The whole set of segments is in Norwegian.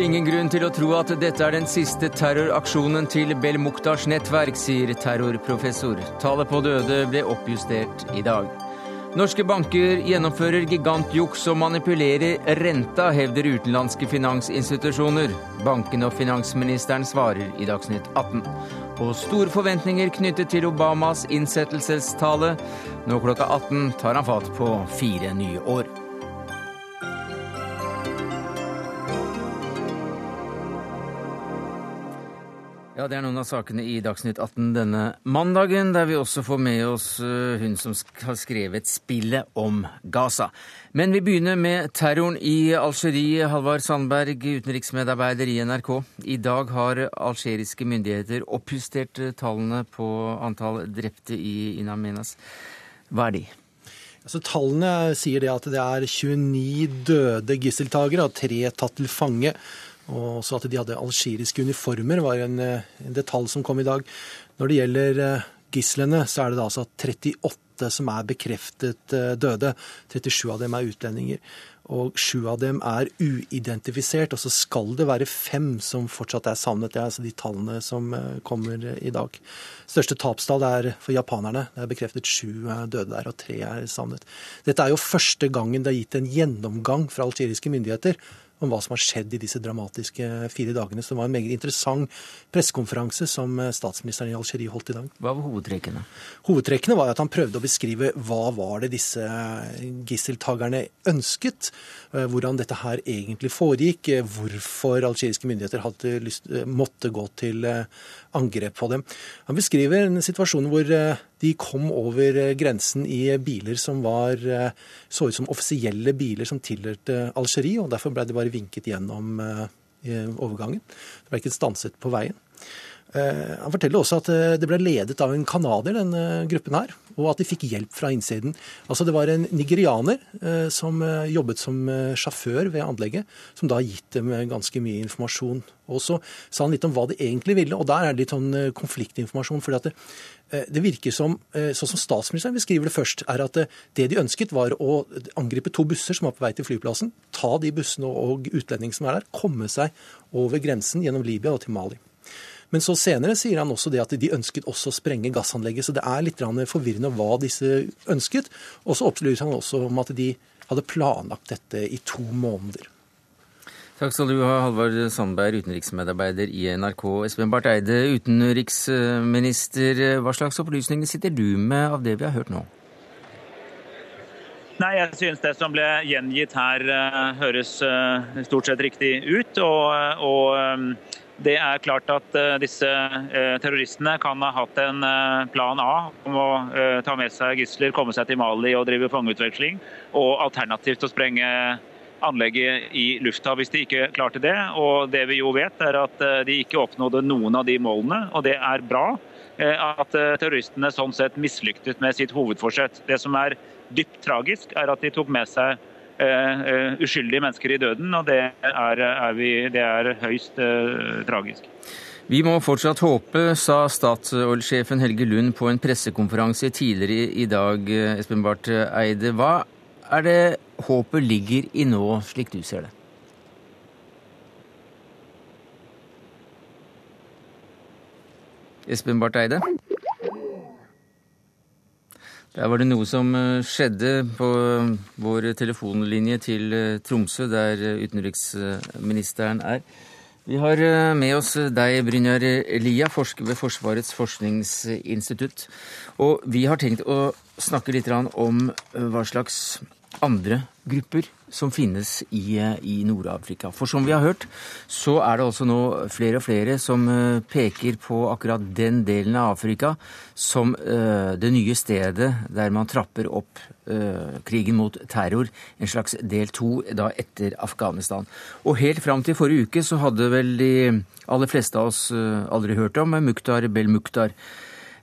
Ingen grunn til å tro at dette er den siste terroraksjonen til Belmuktars nettverk, sier terrorprofessor. Tallet på døde ble oppjustert i dag. Norske banker gjennomfører gigantjuks og manipulerer renta, hevder utenlandske finansinstitusjoner. Bankene og finansministeren svarer i Dagsnytt 18. Og store forventninger knyttet til Obamas innsettelsestale. Nå klokka 18 tar han fatt på fire nye år. Ja, Det er noen av sakene i Dagsnytt 18 denne mandagen, der vi også får med oss eh, hun som har skrevet spillet om Gaza. Men vi begynner med terroren i Algerie. Halvard Sandberg, utenriksmedarbeider i NRK. I dag har algeriske myndigheter oppjustert eh, tallene på antall drepte i Inamenas. Hva er de? Altså, tallene sier det at det er 29 døde gisseltakere og tre tatt til fange. Og også at de hadde algeriske uniformer, var en, eh, en, detalj som kom i dag. Når det gjelder eh, gislene, så er det da altså 38 som er bekreftet eh, døde. 37 av dem er utlendinger. Og sju av dem er uidentifisert. Og så skal det være fem som fortsatt er savnet. Det er altså de tallene som kommer i dag. Største tapstall er for japanerne. Det er bekreftet sju døde der, og tre er savnet. Dette er jo første gangen det er gitt en gjennomgang fra algeriske myndigheter om hva som har skjedd i disse dramatiske fire dagene. Så det var en meget interessant pressekonferanse som eh, statsministeren i Algerie holdt i dag. Hva var hovedtrekkene? Hovedtrekkene var at han prøvde å beskrive hva var det disse gisseltakerne ønsket. Eh, hvordan dette her egentlig foregikk. Eh, hvorfor algeriske myndigheter hadde lyst, måtte gå til angrep på dem. Han beskriver en situasjon hvor de kom over grensen i biler som var, så ut som offisielle biler som tilhørte Algerie, og derfor ble de bare vinket gjennom eh, overgangen. De ble ikke stanset på veien. Eh, han forteller også at eh, det ble ledet av en canadier, denne gruppen her, og at de fikk hjelp fra innsiden. Altså Det var en nigerianer som jobbet som sjåfør ved anlegget, som da gitt dem ganske mye informasjon. Og så sa han litt om hva de egentlig ville, og der er det litt sånn konfliktinformasjon. fordi at det, det virker som, sånn som statsministeren beskriver det først, er at det de ønsket var å angripe to busser som var på vei til flyplassen, ta de bussene og utlendingene som er der, komme seg over grensen gjennom Libya og til Mali. Men så senere sier han også det at de ønsket også å sprenge gassanlegget. Så det er litt forvirrende hva disse ønsket. Og så opplyser han også om at de hadde planlagt dette i to måneder. Takk skal du ha, Halvard Sandberg, utenriksmedarbeider i NRK. Espen Barth Eide, utenriksminister. Hva slags opplysninger sitter du med av det vi har hørt nå? Nei, Jeg synes det som ble gjengitt her, eh, høres eh, stort sett riktig ut. Og, og det er klart at disse terroristene kan ha hatt en plan A om å ta med seg gisler, komme seg til Mali og drive fangeutveksling, og alternativt å sprenge anlegget i lufta hvis de ikke klarte det. Og det vi jo vet, er at de ikke oppnådde noen av de målene, og det er bra. At terroristene sånn sett mislyktes med sitt hovedforsett. Det som er dypt tragisk, er at de tok med seg Eh, eh, uskyldige mennesker i døden, og det er, er, vi, det er høyst tragisk. Vi må fortsatt håpe, sa Statoil-sjefen Helge Lund på en pressekonferanse tidligere i dag. Espen Barth Eide, hva er det håpet ligger i nå, slik du ser det? Espen Barth Eide? Der var det noe som eh, skjedde på eh, vår telefonlinje til eh, Tromsø, der utenriksministeren er. Vi har med oss deg, Brynjar Lia, forsker ved Forsvarets forskningsinstitutt. Og vi har tenkt å snakke litt om hva slags andre grupper som finnes i, i Nord-Afrika. For som vi har hørt, så er det også nå flere og flere som eh, peker på akkurat den delen av Afrika som uh, det nye stedet der man trapper opp krigen mot terror, en slags del to da etter Afghanistan. Og helt fram til forrige uke så hadde vel de aller fleste av oss aldri hørt om Mukhtar Bel-Mukhtar.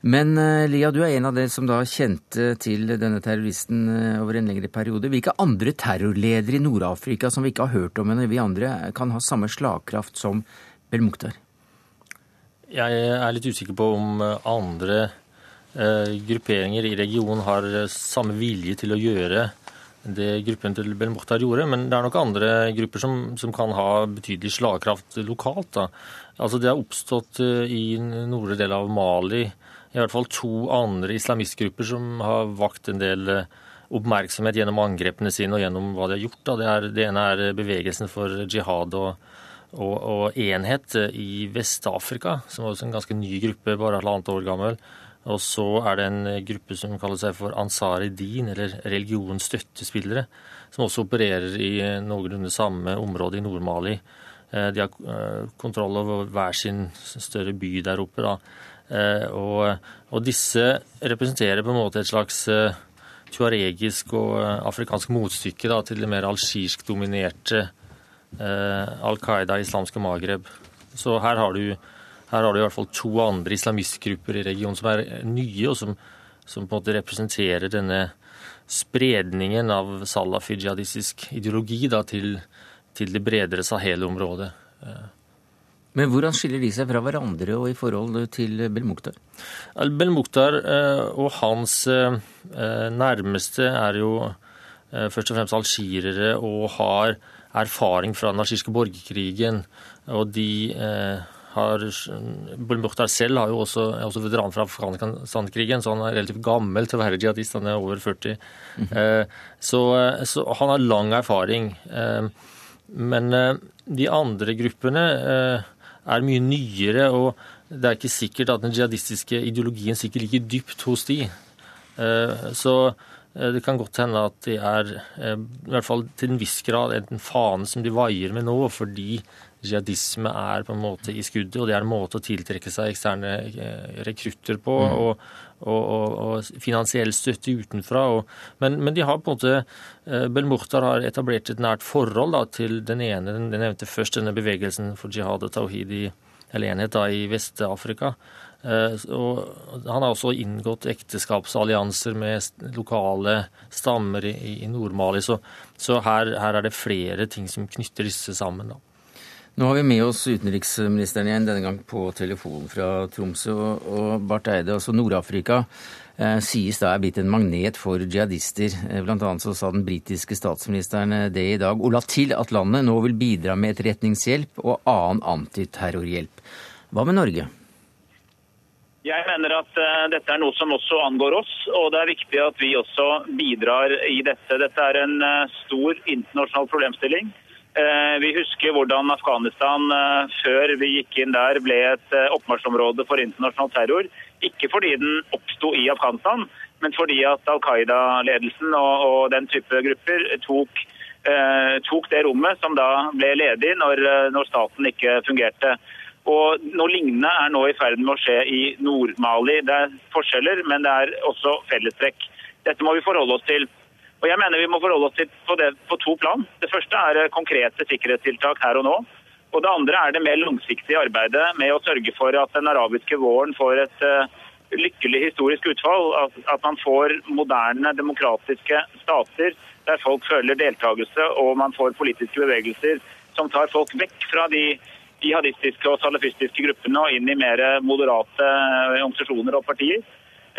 Men eh, Lia, du er en av dere som da kjente til denne terroristen eh, over en lengre periode. Hvilke andre terrorledere i Nord-Afrika som vi ikke har hørt om, enn vi andre, kan ha samme slagkraft som Bel-Mukhtar? Jeg er litt usikker på om eh, andre eh, grupperinger i regionen har samme vilje til å gjøre det gruppen til Belmokhtar gjorde, men det er nok andre grupper som, som kan ha betydelig slagkraft lokalt. Da. Altså Det har oppstått i nordre del av Mali i hvert fall to andre islamistgrupper som har vakt en del oppmerksomhet gjennom angrepene sine og gjennom hva de har gjort. Det, er, det, ene er bevegelsen for jihad og, og, og enhet i Vest-Afrika, som er også en ganske ny gruppe, bare halvannet år gammel. Og så er det en gruppe som kaller seg for Ansari Din, eller religionsstøttespillere, som også opererer i noenlunde samme område i Nord-Mali. Eh, de har eh, kontroll over hver sin større by der oppe. Da. Eh, og, og disse representerer på en måte et slags tuaregisk og eh, afrikansk motstykke da, til det mer algirsk dominerte eh, Al Qaida, islamske Magreb. Så her har, du, her har du i hvert fall to andre islamistgrupper i regionen som er nye, og som, som på en måte representerer denne spredningen av salafi-jihadistisk ideologi da, til, til det bredere Sahel-området. Eh, men hvordan skiller de seg fra hverandre og i forhold til Belmukhtar? Belmukhtar eh, og hans eh, nærmeste er jo eh, først og fremst algirere og har erfaring fra den algirske borgerkrigen. Og de har Belmukhtar selv har jo også, er også veteran fra Afghanistan-krigen, så han er relativt gammel til å være jihadist. Han er over 40. Mm -hmm. så, så, han har lang erfaring. Men de andre gruppene er mye nyere, og det er ikke sikkert at den jihadistiske ideologien sikkert ligger dypt hos de. Eh, så eh, det kan godt hende at de er, eh, i hvert fall til en viss grad, en fane som de vaier med nå, fordi jihadisme er på en måte i skuddet, og det er en måte å tiltrekke seg eksterne rekrutter på. Mm. og, og, og, og, finansiell støtte utenfra. Men, men, de har på en måte Belmortar har etablert et nært forhold da, til den ene, den nevnte først denne bevegelsen for jihad og tawhid i, eller enhet da, i Vest-Afrika. Eh, og han har også inngått ekteskapsallianser med lokale stammer i, i Nord-Mali. Så, så her, her, er det flere ting som knytter disse sammen. da. Nå har vi med oss utenriksministeren igjen, denne gang på telefon fra Tromsø. Og Barth Eide, altså Nord-Afrika eh, sies da er blitt en magnet for jihadister. Eh, blant annet så sa den britiske statsministeren det i dag, og la til at landet nå vil bidra med etterretningshjelp og annen antiterrorhjelp. Hva med Norge? Jeg mener at uh, dette er noe som også angår oss, og det er viktig at vi også bidrar i dette. Dette er en stor internasjonal problemstilling. Uh, vi husker hvordan Afghanistan før vi gikk inn der ble et oppmarsjområde for internasjonal terror. Ikke fordi den oppsto i Afghanistan, men fordi at Al Qaida-ledelsen og, og, den type grupper tok, tok, det rommet som da ble ledig når, når staten ikke fungerte. Og Noe lignende er nå i ferd med å skje i Nord-Mali. Det er forskjeller, men det er også fellestrekk. Dette må vi forholde oss til. Og jeg mener Vi må forholde oss til på, det, på to plan. Det første er eh, konkrete sikkerhetstiltak her og nå. Og Det andre er det mer langsiktige arbeidet med å sørge for at den arabiske våren får et uh, lykkelig historisk utfall. At, at, man får moderne, demokratiske stater der folk føler deltakelse og man får politiske bevegelser som tar folk vekk fra de jihadistiske og salafistiske gruppene og inn i mer moderate eh, organisasjoner og partier.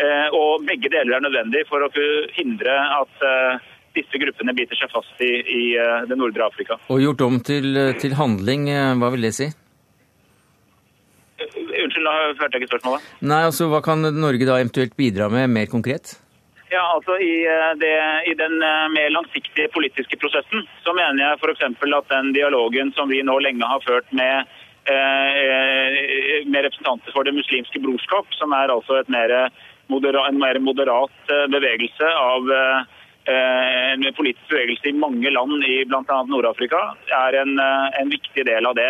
Eh, og begge deler er nødvendig for å hindre at eh, disse gruppene biter seg fast i, i det nordre Afrika. Og gjort om til, til handling, hva vil det si? Unnskyld, da hørte jeg ikke spørsmålet. Nei, altså Hva kan Norge da eventuelt bidra med mer konkret? Ja, altså i, eh, det, i, den eh, mer langsiktige politiske prosessen så mener jeg f.eks. at den dialogen som vi nå lenge har ført med, eh, med representanter for Det muslimske brorskap, som er altså et mer moderat, en mer moderat bevegelse av en politisk bevegelse i mange land i bl.a. Nord-Afrika, er en, en, viktig del av det.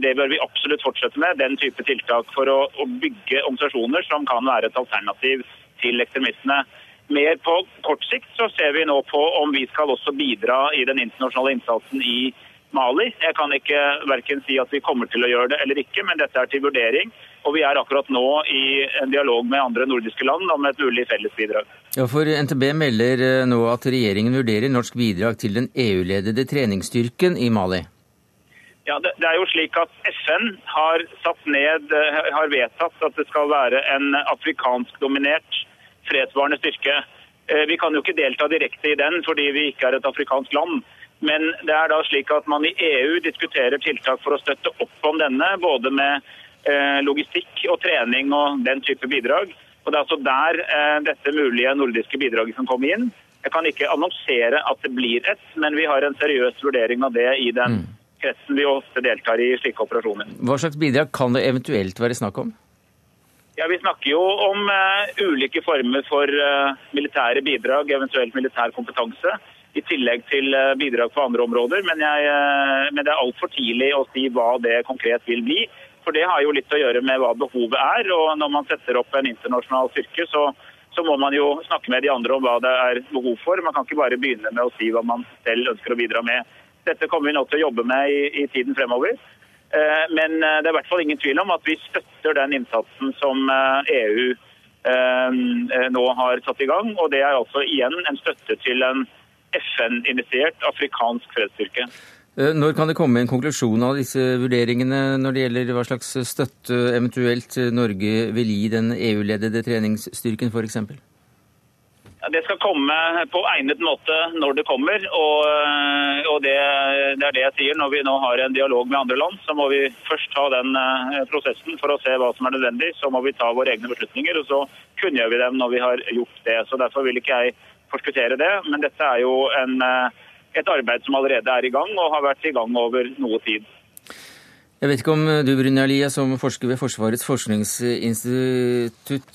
Det bør vi absolutt fortsette med, den type tiltak for å, å bygge organisasjoner som kan være et alternativ til ekstremistene. Mer på kort sikt så ser vi nå på om vi skal også bidra i den internasjonale innsatsen i Mali. Jeg kan ikke verken si at vi kommer til å gjøre det eller ikke, men dette er til vurdering. Og vi er akkurat nå i en dialog med andre nordiske land om et mulig fellesbidrag. Ja, for NTB melder eh, nå at regjeringen vurderer norsk bidrag til den EU-ledede treningsstyrken i Mali. Ja, det, det, er jo slik at FN har, ned, eh, har vedtatt at det skal være en afrikansk dominert fredsvarende styrke. Vi kan jo ikke delta direkte i den fordi vi ikke er et afrikansk land. Men det er da slik at man i EU diskuterer tiltak for å støtte opp om denne, både med logistikk og trening og den type bidrag. Og Det er altså der dette mulige nordiske bidraget kan komme inn. Jeg kan ikke annonsere at det blir et, men vi har en seriøs vurdering av det i den mm. kretsen vi ofte deltar i slike operasjoner. Hva slags bidrag kan det eventuelt være snakk om? Ja, Vi snakker jo om uh, ulike former for militære bidrag, eventuelt militær kompetanse. I tillegg til bidrag på andre områder. Men, jeg, men det er altfor tidlig å si hva det konkret vil bli. For det har jo litt å gjøre med hva behovet er. Og når man setter opp en internasjonal styrke, så, så må man jo snakke med de andre om hva det er behov for. Man kan ikke bare begynne med å si hva man selv ønsker å bidra med. Dette kommer vi nå til å jobbe med i, i tiden fremover. Eh, men eh, det er i hvert fall ingen tvil om at vi støtter den innsatsen som EU eh, e nå har satt i gang. Og det er altså igjen en støtte til en FN-initiert afrikansk fredsstyrke. Når kan det komme en konklusjon av disse vurderingene når det gjelder hva slags støtte eventuelt Norge vil gi den EU-ledede treningsstyrken f.eks.? Det skal komme på egnet måte når det kommer. Og, og det, det, er det jeg sier. Når vi nå har en dialog med andre land, så må vi først ta den eh, prosessen for å se hva som er nødvendig. Så må vi ta våre egne beslutninger, og så kunngjør vi dem når vi har gjort det. Så Derfor vil ikke jeg forskuttere det. Men dette er jo en, eh, et arbeid som allerede er i gang, og har vært i gang over noe tid. Jeg vet ikke om du Brynja Lia, som forsker ved Forsvarets forskningsinstitutt,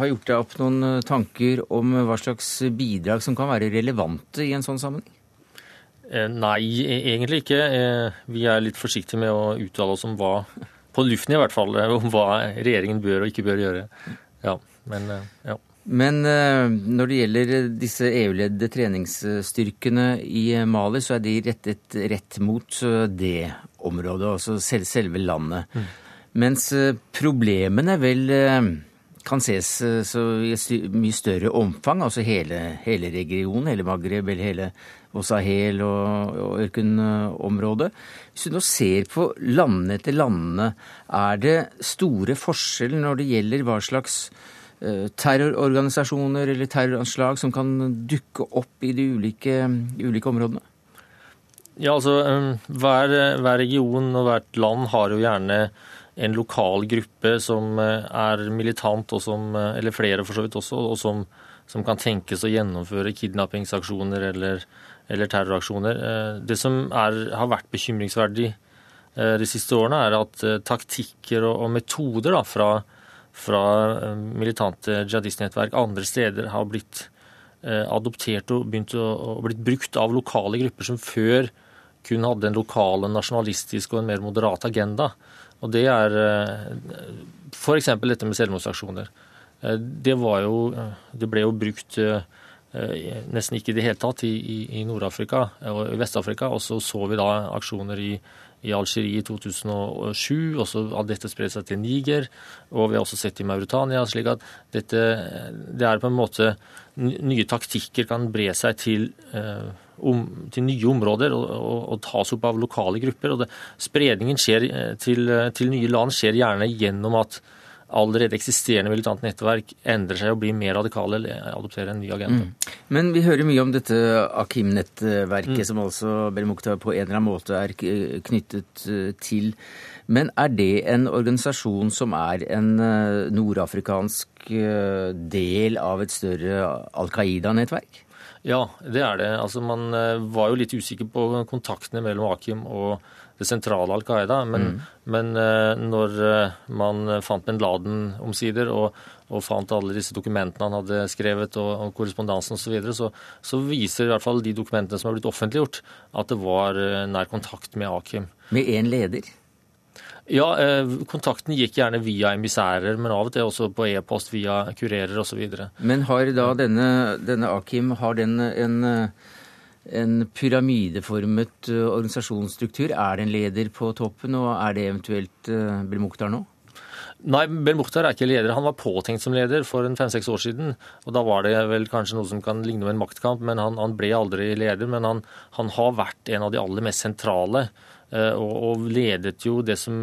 har gjort deg opp noen tanker om hva slags bidrag som kan være relevante i en sånn sammenheng? Eh, nei, e-, egentlig ikke. Eh, vi er litt forsiktige med å uttale oss om hva, på luften i hvert fall, eh, om hva regjeringen bør og ikke bør gjøre. Ja, men ja. Men eh, når det gjelder disse EU-ledde treningsstyrkene i Mali, så er de rettet rett mot eh, det området, altså selve landet. Mm. Mens eh, problemene vel kan ses i et mye større omfang, altså hele, hele regionen, hele Maghreb, eller hele Sahel og, og ørkenområdet. Hvis du nå ser på landene etter landene, er det store forskjeller når det gjelder hva slags Eh, terrororganisasjoner eller terroranslag som kan dukke opp i de ulike, ulike områdene? Ja, altså hver, hver, region og hvert land har jo gjerne en lokal gruppe som eh, er militant, og som, eh, eller flere for så vidt også, og som, som kan tenkes å gjennomføre kidnappingsaksjoner eller, eller terroraksjoner. Det som er, har vært bekymringsverdig de siste årene, er at taktikker og, og metoder da, fra fra eh, militante jihadistnettverk andre steder har blitt eh, adoptert og begynt å, og blitt brukt av lokale grupper som før kun hadde en lokal, nasjonalistisk og en mer moderat agenda. Og Det er eh, f.eks. dette med selvmordsaksjoner. Det, jo, det ble jo brukt nesten ikke i det hele tatt i, i Nord-Afrika og Vest-Afrika. Og så så vi da aksjoner i i Algerie i 2007. og så har dette spredt seg til Niger, og vi har også sett i Mauritania. slik at dette, det er på en måte Nye taktikker kan bre seg til, eh, om, til nye områder og, og, og, tas opp av lokale grupper. og det, Spredningen skjer, eh, til, til nye land skjer gjerne gjennom at allerede eksisterende militant nettverk endrer seg og blir mer radikale eller adopterer en ny agenda. Mm. Men vi hører mye om dette Akim-nettverket, mm. som altså Belmukta på en eller annen måte er knyttet eh, til. Men er det en organisasjon som er en eh, nordafrikansk eh, del av et større Al Qaida-nettverk? Ja, det er det. Altså, man var jo litt usikker på kontaktene mellom Akim og det sentrale Al Qaida. Men, mm. men eh, når eh, man fant bin Laden omsider, og, og, fant alle disse dokumentene han hadde skrevet, og, og korrespondansen osv., så, videre, så så viser i hvert fall de dokumentene som har blitt offentliggjort, at det var eh, nær kontakt med Akim. Med én leder? Ja, kontakten gikk gjerne via emissærer, men av og til også på e-post via kurerer osv. Men har da denne, denne Akim har den en en pyramideformet organisasjonsstruktur. Er det en leder på toppen, og er det eventuelt Belmokhtar nå? Nei, Belmukhtar er ikke leder. Han var påtenkt som leder for fem-seks år siden. og Da var det vel kanskje noe som kan ligne med en maktkamp, men han, han ble aldri leder. Men han, han, har vært en av de aller mest sentrale, og, og, ledet jo det som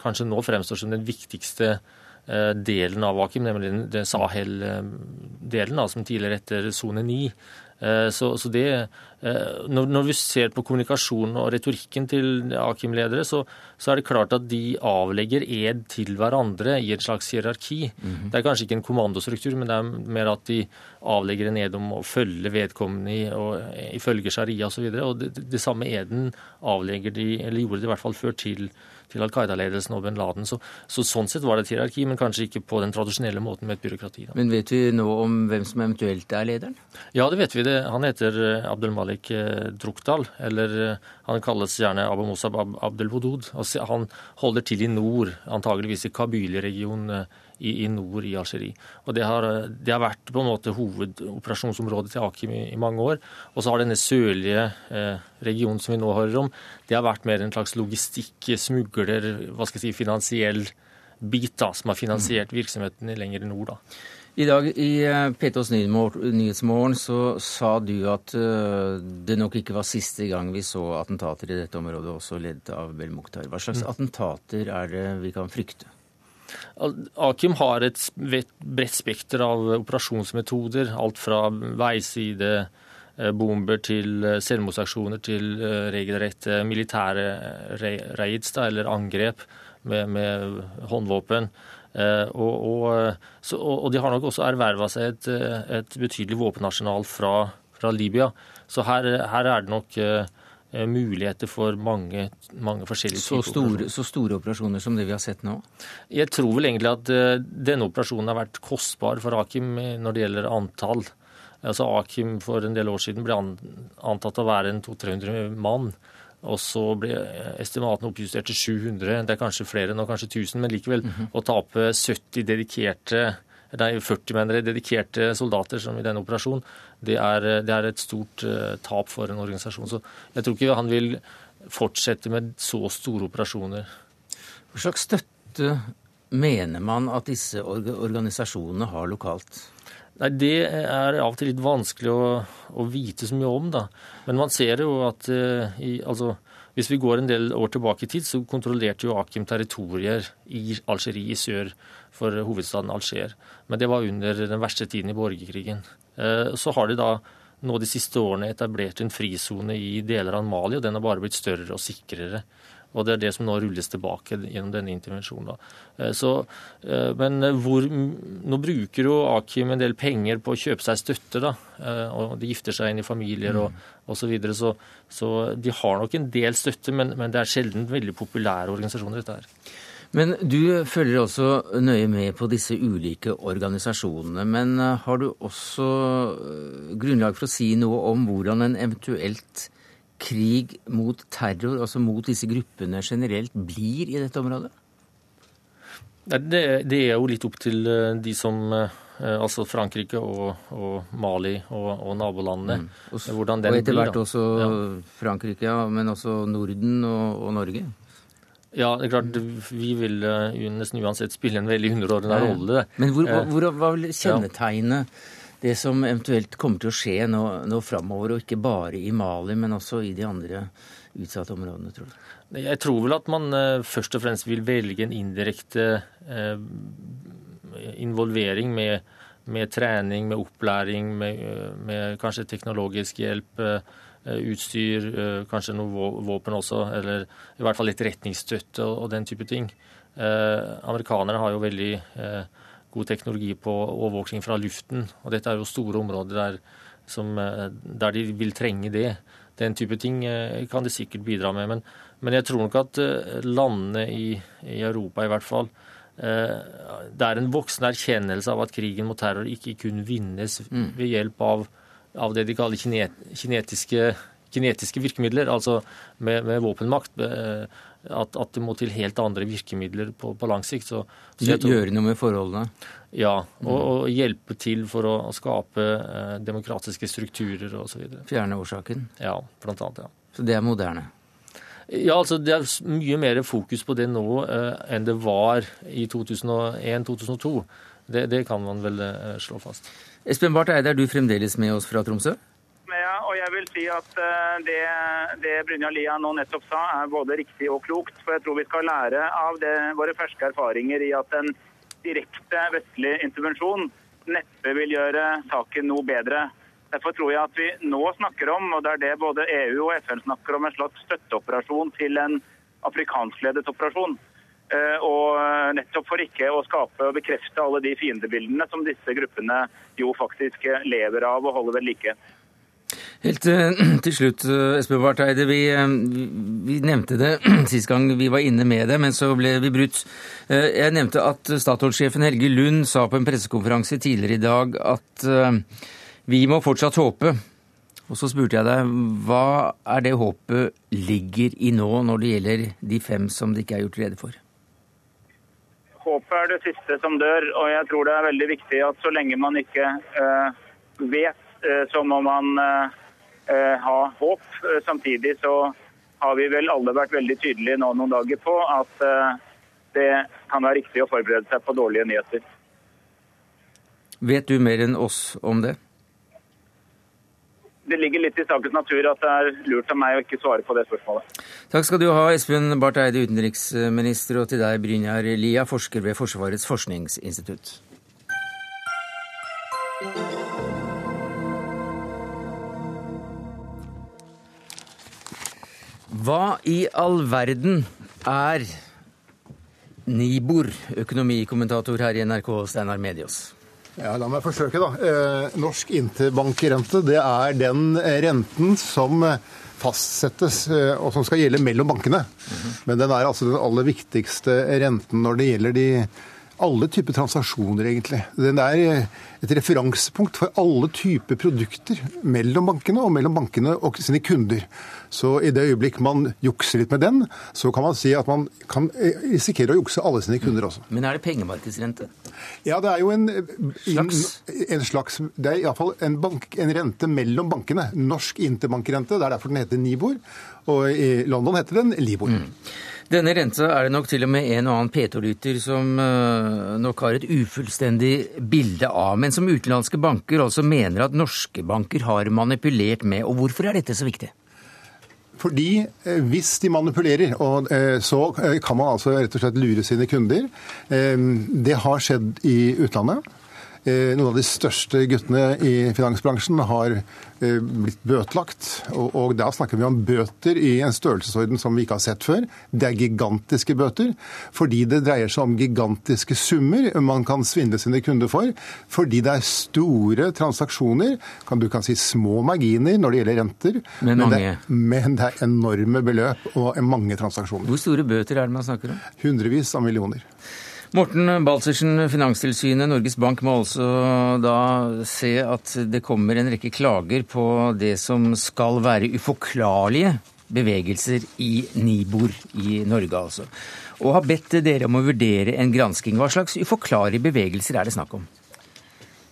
kanskje nå fremstår som den viktigste delen av Akim, nemlig den Sahel-delen, som tidligere etter sone 9. Eh, så, så det, når, når, vi ser på kommunikasjonen og retorikken til Akim-ledere, så, så, er det klart at de avlegger ed til hverandre i et slags hierarki. Mm -hmm. Det er kanskje ikke en kommandostruktur, men det er mer at de avlegger en ed om å følge vedkommende i, og, ifølge sharia osv. Og, så og det, det, samme eden avlegger de, eller gjorde de i hvert fall før, til til Al Qaida-ledelsen og bin Laden. Så, så, sånn sett var det et hierarki, men kanskje ikke på den tradisjonelle måten med et byråkrati. Da. Men vet vi nå om hvem som eventuelt er lederen? Ja, det vet vi. det. Han heter eh, Abdel Malik eh, Drukdal, eller eh, han kalles gjerne Abu Musab Abdel Wudud. Han holder til i nord, antageligvis i Kabyle-regionen i, i, nord i Algerie. Og det har, det har, vært på en måte hovedoperasjonsområdet til Akim i, i mange år. Og så har denne sørlige eh, regionen som vi nå hører om, det har vært mer en slags logistikk, smugler, hva skal jeg si, finansiell bit da, som har finansiert virksomheten lenger nord. da. I dag i eh, P2s Nyhetsmorgen så sa du at uh, det nok ikke var siste gang vi så attentater i dette området, også ledet av Bel Mukhtar. Hva slags mm. attentater er det vi kan frykte? Akim har et bredt spekter av operasjonsmetoder. Alt fra veiside, eh, til eh, selvmordsaksjoner til eh, regelrette militære raids, eller angrep med, med håndvåpen. Og, og, så, og, de har nok også erverva seg et, et betydelig våpenarsenal fra, fra Libya. Så her, her, er det nok muligheter for mange, mange forskjellige så store, så store operasjoner som det vi har sett nå? Jeg tror vel egentlig at uh, denne operasjonen har vært kostbar for Akim når det gjelder antall. Altså Akim for en del år siden ble antatt å være en 200-300 mann. Og så ble estimatene oppjustert til 700. Det er kanskje flere nå, kanskje 1000, men likevel. Mm -hmm. Å tape 70 dedikerte er 40 mener dedikerte soldater som i denne operasjonen, det er, det er et stort uh, tap for en organisasjon. Så jeg tror ikke han vil fortsette med så store operasjoner. Hva slags støtte mener man at disse organisasjonene har lokalt? Nei, Det er av og til litt vanskelig å, å vite så mye om. da. Men man ser jo at uh, i, altså, hvis vi går en del år tilbake i tid, så kontrollerte jo Akim territorier i Algerie i sør for hovedstaden Alger. Men det var under den verste tiden i borgerkrigen. Eh, så har de da nå de siste årene etablert en frisone i deler av Mali, og den har bare blitt større og sikrere. Og det er det som nå rulles tilbake gjennom denne intervensjonen. Eh, så, eh, men hvor, nå bruker jo Akim en del penger på å kjøpe seg støtte. da, og De gifter seg inn i familier og osv. Så, videre, så Så de har nok en del støtte, men, men det er sjelden veldig populære organisasjoner. dette her. Men du følger også nøye med på disse ulike organisasjonene. Men eh, har du også eh, grunnlag for å si noe om hvordan en eventuelt krig mot terror, altså mot disse gruppene generelt, blir i dette området? Det, det er jo litt opp til eh, de som Altså Frankrike og, og Mali og, og nabolandene. Mm. Og, og etter hvert også ja. Frankrike, ja, men også Norden og, og Norge? Ja, det er klart, vi vil uh, nesten uansett spille en veldig underordna rolle. Men hvor, eh, hvor, hva vil kjennetegne det som eventuelt kommer til å skje nå, nå framover, og ikke bare i Mali, men også i de andre utsatte områdene, tror du? Jeg tror vel at man uh, først og fremst vil velge en indirekte involvering med, med, trening, med opplæring, med, med kanskje teknologisk hjelp. Eh, utstyr, eh, kanskje noe våpen også, eller i hvert fall litt retningsstøtte og, den type ting. Eh, amerikanerne har jo veldig god teknologi på overvåkning fra luften, og dette er jo store områder der, som, der de vil trenge det. Den type ting kan de sikkert bidra med. Men, men jeg tror nok at landene i, i, Europa i hvert fall Det er en voksen erkjennelse av at krigen mot terror ikke kun vinnes mm. ved hjelp av av det de kaller kinetiske, kinetiske virkemidler, altså med, med våpenmakt. Eh, at, at, det må til helt andre virkemidler på, på lang sikt. Så, så tror, Gjøre noe med forholdene? Ja, og, og hjelpe til for å, å skape eh, demokratiske strukturer osv. Fjerne årsaken? Ja, blant annet. ja. Så det er moderne? Ja, altså Det er mye mer fokus på det nå eh, enn det var i 2001-2002. Det, det, kan man vel eh, slå fast. Espen Barth Eide, er du fremdeles med oss fra Tromsø? Ja, og jeg vil si at eh, det, det Brynja Lia nå nettopp sa, er både riktig og klokt. For jeg tror vi skal lære av det, våre ferske erfaringer i at en direkte vestlig intervensjon neppe vil gjøre saken noe bedre. Derfor tror jeg at vi nå snakker om, og det er det både EU og FN snakker om, en slags støtteoperasjon til en afrikanskledet operasjon. Eh, og nettopp for ikke å skape og bekrefte alle de fiendebildene som disse gruppene jo faktisk lever av og holder ved like. Helt eh, til slutt, eh, Espen Barth Eide. Vi, vi, nevnte det sist gang vi var inne med det, men så ble vi brutt. Jeg nevnte at Statoil-sjefen Helge Lund sa på en pressekonferanse tidligere i dag at vi må fortsatt håpe. Og så spurte jeg deg, hva er det håpet ligger i nå når det gjelder de fem som det ikke er gjort rede for? Håpet er det siste som dør, og jeg tror det er veldig viktig at så lenge man ikke uh, vet, uh, så må man uh, ha håp. Samtidig så har vi vel alle vært veldig tydelige nå noen dager på at det kan være riktig å forberede seg på dårlige nyheter. Vet du mer enn oss om det? Det ligger litt i sakens natur at det er lurt av meg å ikke svare på det spørsmålet. Takk skal du ha, Espen Barth Eide, utenriksminister, og til deg, Brynjar Lia, forsker ved Forsvarets forskningsinstitutt. Hva i all verden er Nibor, økonomikommentator her i NRK, Steinar Medios? Ja, La meg forsøke, da. Eh, norsk interbankrente det er den renten som fastsettes eh, og som skal gjelde mellom bankene. Men den er altså den aller viktigste renten når det gjelder de alle typer transaksjoner, egentlig. Den er et referansepunkt for alle typer produkter mellom bankene og mellom bankene og sine kunder. Så i det øyeblikk man jukser litt med den, så kan man si at man kan risikere å jukse alle sine kunder også. Men er det pengemarkedsrente? Ja, det er jo en slags, en slags Det er iallfall en, bank, en rente mellom bankene. Norsk interbankrente. Det er derfor den heter Nibor. Og i London heter den Libor. Mm. Denne renta er det nok til og med en og annen P2-lytter som uh, nok har et ufullstendig bilde av, men som utenlandske banker altså mener at norske banker har manipulert med. Og hvorfor er dette så viktig? Fordi eh, hvis de manipulerer, eh, så kan man altså rett og slett lure sine kunder. Det har skjedd i utlandet. Eh, noen av de største guttene i finansbransjen har eh, blitt bøtelagt. Og, og da snakker vi om bøter i en størrelsesorden som vi ikke har sett før. Det er gigantiske bøter, fordi det dreier seg om gigantiske summer man kan svindle sine kunder for. Fordi det er store transaksjoner, kan du kan si små marginer når det gjelder renter. Men, men, det, men det er enorme beløp og mange transaksjoner. Hvor store bøter er det man snakker om? Hundrevis av millioner. Morten Baltzersen, Finanstilsynet, Norges Bank må altså da se at det kommer en rekke klager på det som skal være uforklarlige bevegelser i Nibor i Norge, altså. Og har bedt dere om å vurdere en gransking. Hva slags uforklarlige bevegelser er det snakk om?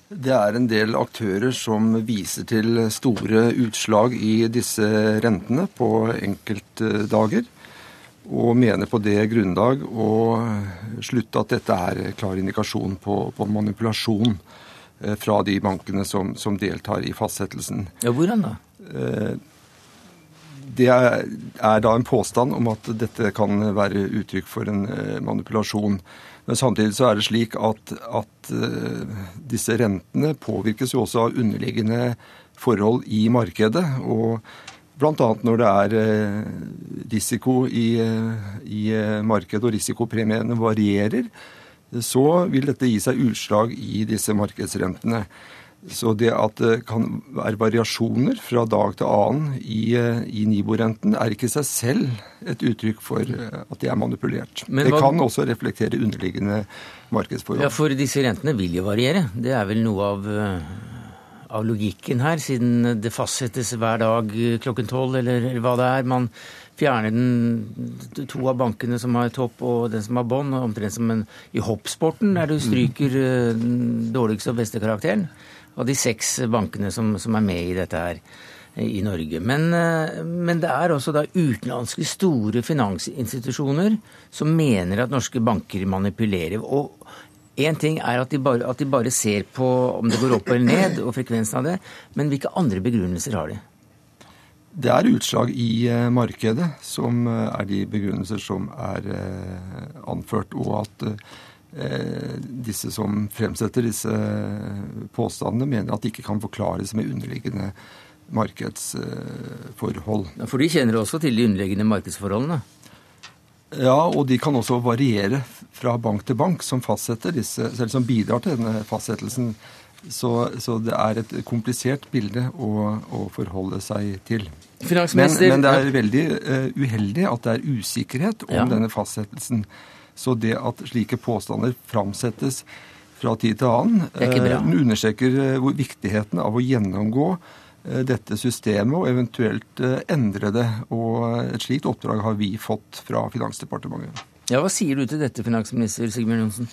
Det er en del aktører som viser til store utslag i disse rentene på enkeltdager og mener på det grunnlag å slutte at dette er klar indikasjon på, på manipulasjon eh, fra de bankene som, som, deltar i fastsettelsen. Ja, Hvordan da? Eh, det er, er, da en påstand om at dette kan være uttrykk for en eh, manipulasjon. Men samtidig så er det slik at, at disse rentene påvirkes jo også av underliggende forhold i markedet. og Bl.a. når det er eh, risiko i, eh, i eh, markedet og risikopremiene varierer, så vil dette gi seg utslag i disse markedsrentene. Så det at det kan være variasjoner fra dag til annen i, i Nibo-renten, er ikke i seg selv et uttrykk for at de er manipulert. Men det hva... kan også reflektere underliggende markedsforhold. Ja, For disse rentene vil jo variere. Det er vel noe av av logikken her, siden det fastsettes hver dag klokken tolv, eller hva det er. Man fjerner den, to av bankene som har topp og den som har bånd, omtrent som en, i hoppsporten, der du stryker eh, den dårligste og beste karakteren av de seks bankene som, som, er med i dette her eh, i Norge. Men, eh, men, det er også da utenlandske store finansinstitusjoner som mener at norske banker manipulerer. Og Én ting er at de, bare, at de, bare, ser på om det går opp eller ned, og frekvensen av det, men hvilke andre begrunnelser har de? Det er utslag i eh, markedet som eh, er de begrunnelser som er eh, anført, og at disse som fremsetter disse påstandene, mener at de ikke kan forklares med underliggende markedsforhold. Ja, for de kjenner også til de underliggende markedsforholdene? Ja, og de kan også variere fra bank til bank, som fastsetter disse, selv som bidrar til denne fastsettelsen. Så, så det er et komplisert bilde å, å forholde seg til. Men, men, det er veldig uh, uheldig at det er usikkerhet om ja. denne fastsettelsen. Så det at slike påstander framsettes fra tid til annen, uh, understreker uh, viktigheten av å gjennomgå dette systemet og eventuelt eh, endre det. Og et slikt oppdrag har vi fått fra Finansdepartementet. Ja, Hva sier du til dette, finansminister Sigbjørn Johnsen?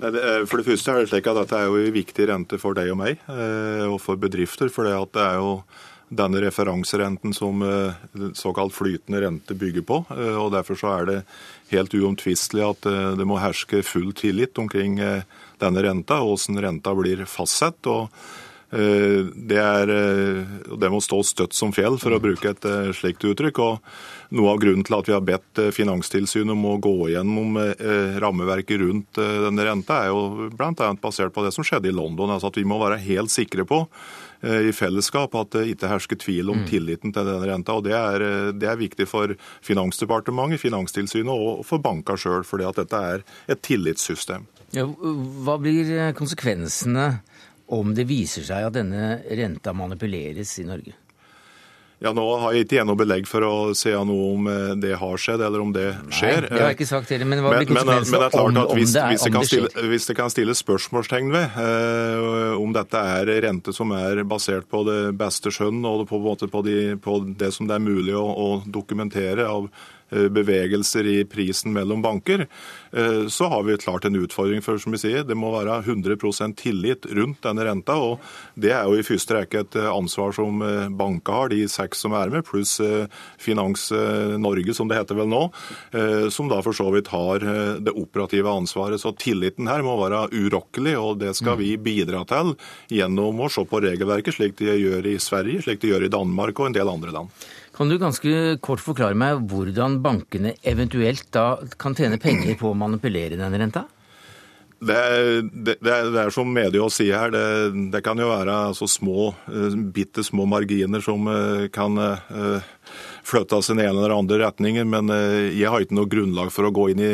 For det første er det slik at dette er jo en viktig rente for deg og meg, eh, og for bedrifter. For det er jo denne referanserenten som såkalt flytende rente bygger på. og Derfor så er det helt uomtvistelig at det må herske full tillit omkring denne renta, og hvordan renta blir fastsatt. og Eh, det, er, eh, det må stå støtt som fjell, for å bruke et eh, slikt uttrykk. og Noe av grunnen til at vi har bedt Finanstilsynet om å gå gjennom rammeverket rundt denne renta, er jo bl.a. basert på det som skjedde i London. altså At vi må være helt sikre på i fellesskap at det ikke hersker tvil om mm. tilliten til denne renta. og Det er, det er viktig for Finansdepartementet, Finanstilsynet og for banka sjøl, fordi at dette er et tillitssystem. Ja, hva blir konsekvensene om det viser seg at denne renta manipuleres i Norge? Ja, Nå har jeg ikke noe belegg for å si noe om eh, det har skjedd, eller om det skjer. Nei, det har jeg ikke sagt heller, men hva blir konsekvensen om, om, hvis, det, hvis, det kan stille, hvis det kan stilles spørsmålstegn ved eh, om dette er rente som er basert på det beste skjønn, og på, på, de, på det som det er mulig å, å dokumentere av bevegelser i prisen mellom banker, eh, så har vi klart en utfordring. For som vi sier, det må være 100% tillit rundt denne renta. og Det er jo i første rekke et eh, ansvar som banka har, de seks som er med, pluss Finans Norge, som det heter vel nå, som da for så vidt har det operative ansvaret. Så tilliten her må være urokkelig, og det skal vi bidra til gjennom å se på regelverket, slik de gjør i Sverige, slik de gjør i Danmark og en del andre land. Kan du ganske kort forklare meg hvordan bankene eventuelt da kan tjene penger på å manipulere denne renta? Det er, det, er, det er, som media sier her, det, det kan jo være altså små, eh, bitte små marginer som eh, kan uh, flyttes i den ene eller andre retningen. Men jeg har ikke noe grunnlag for å gå inn i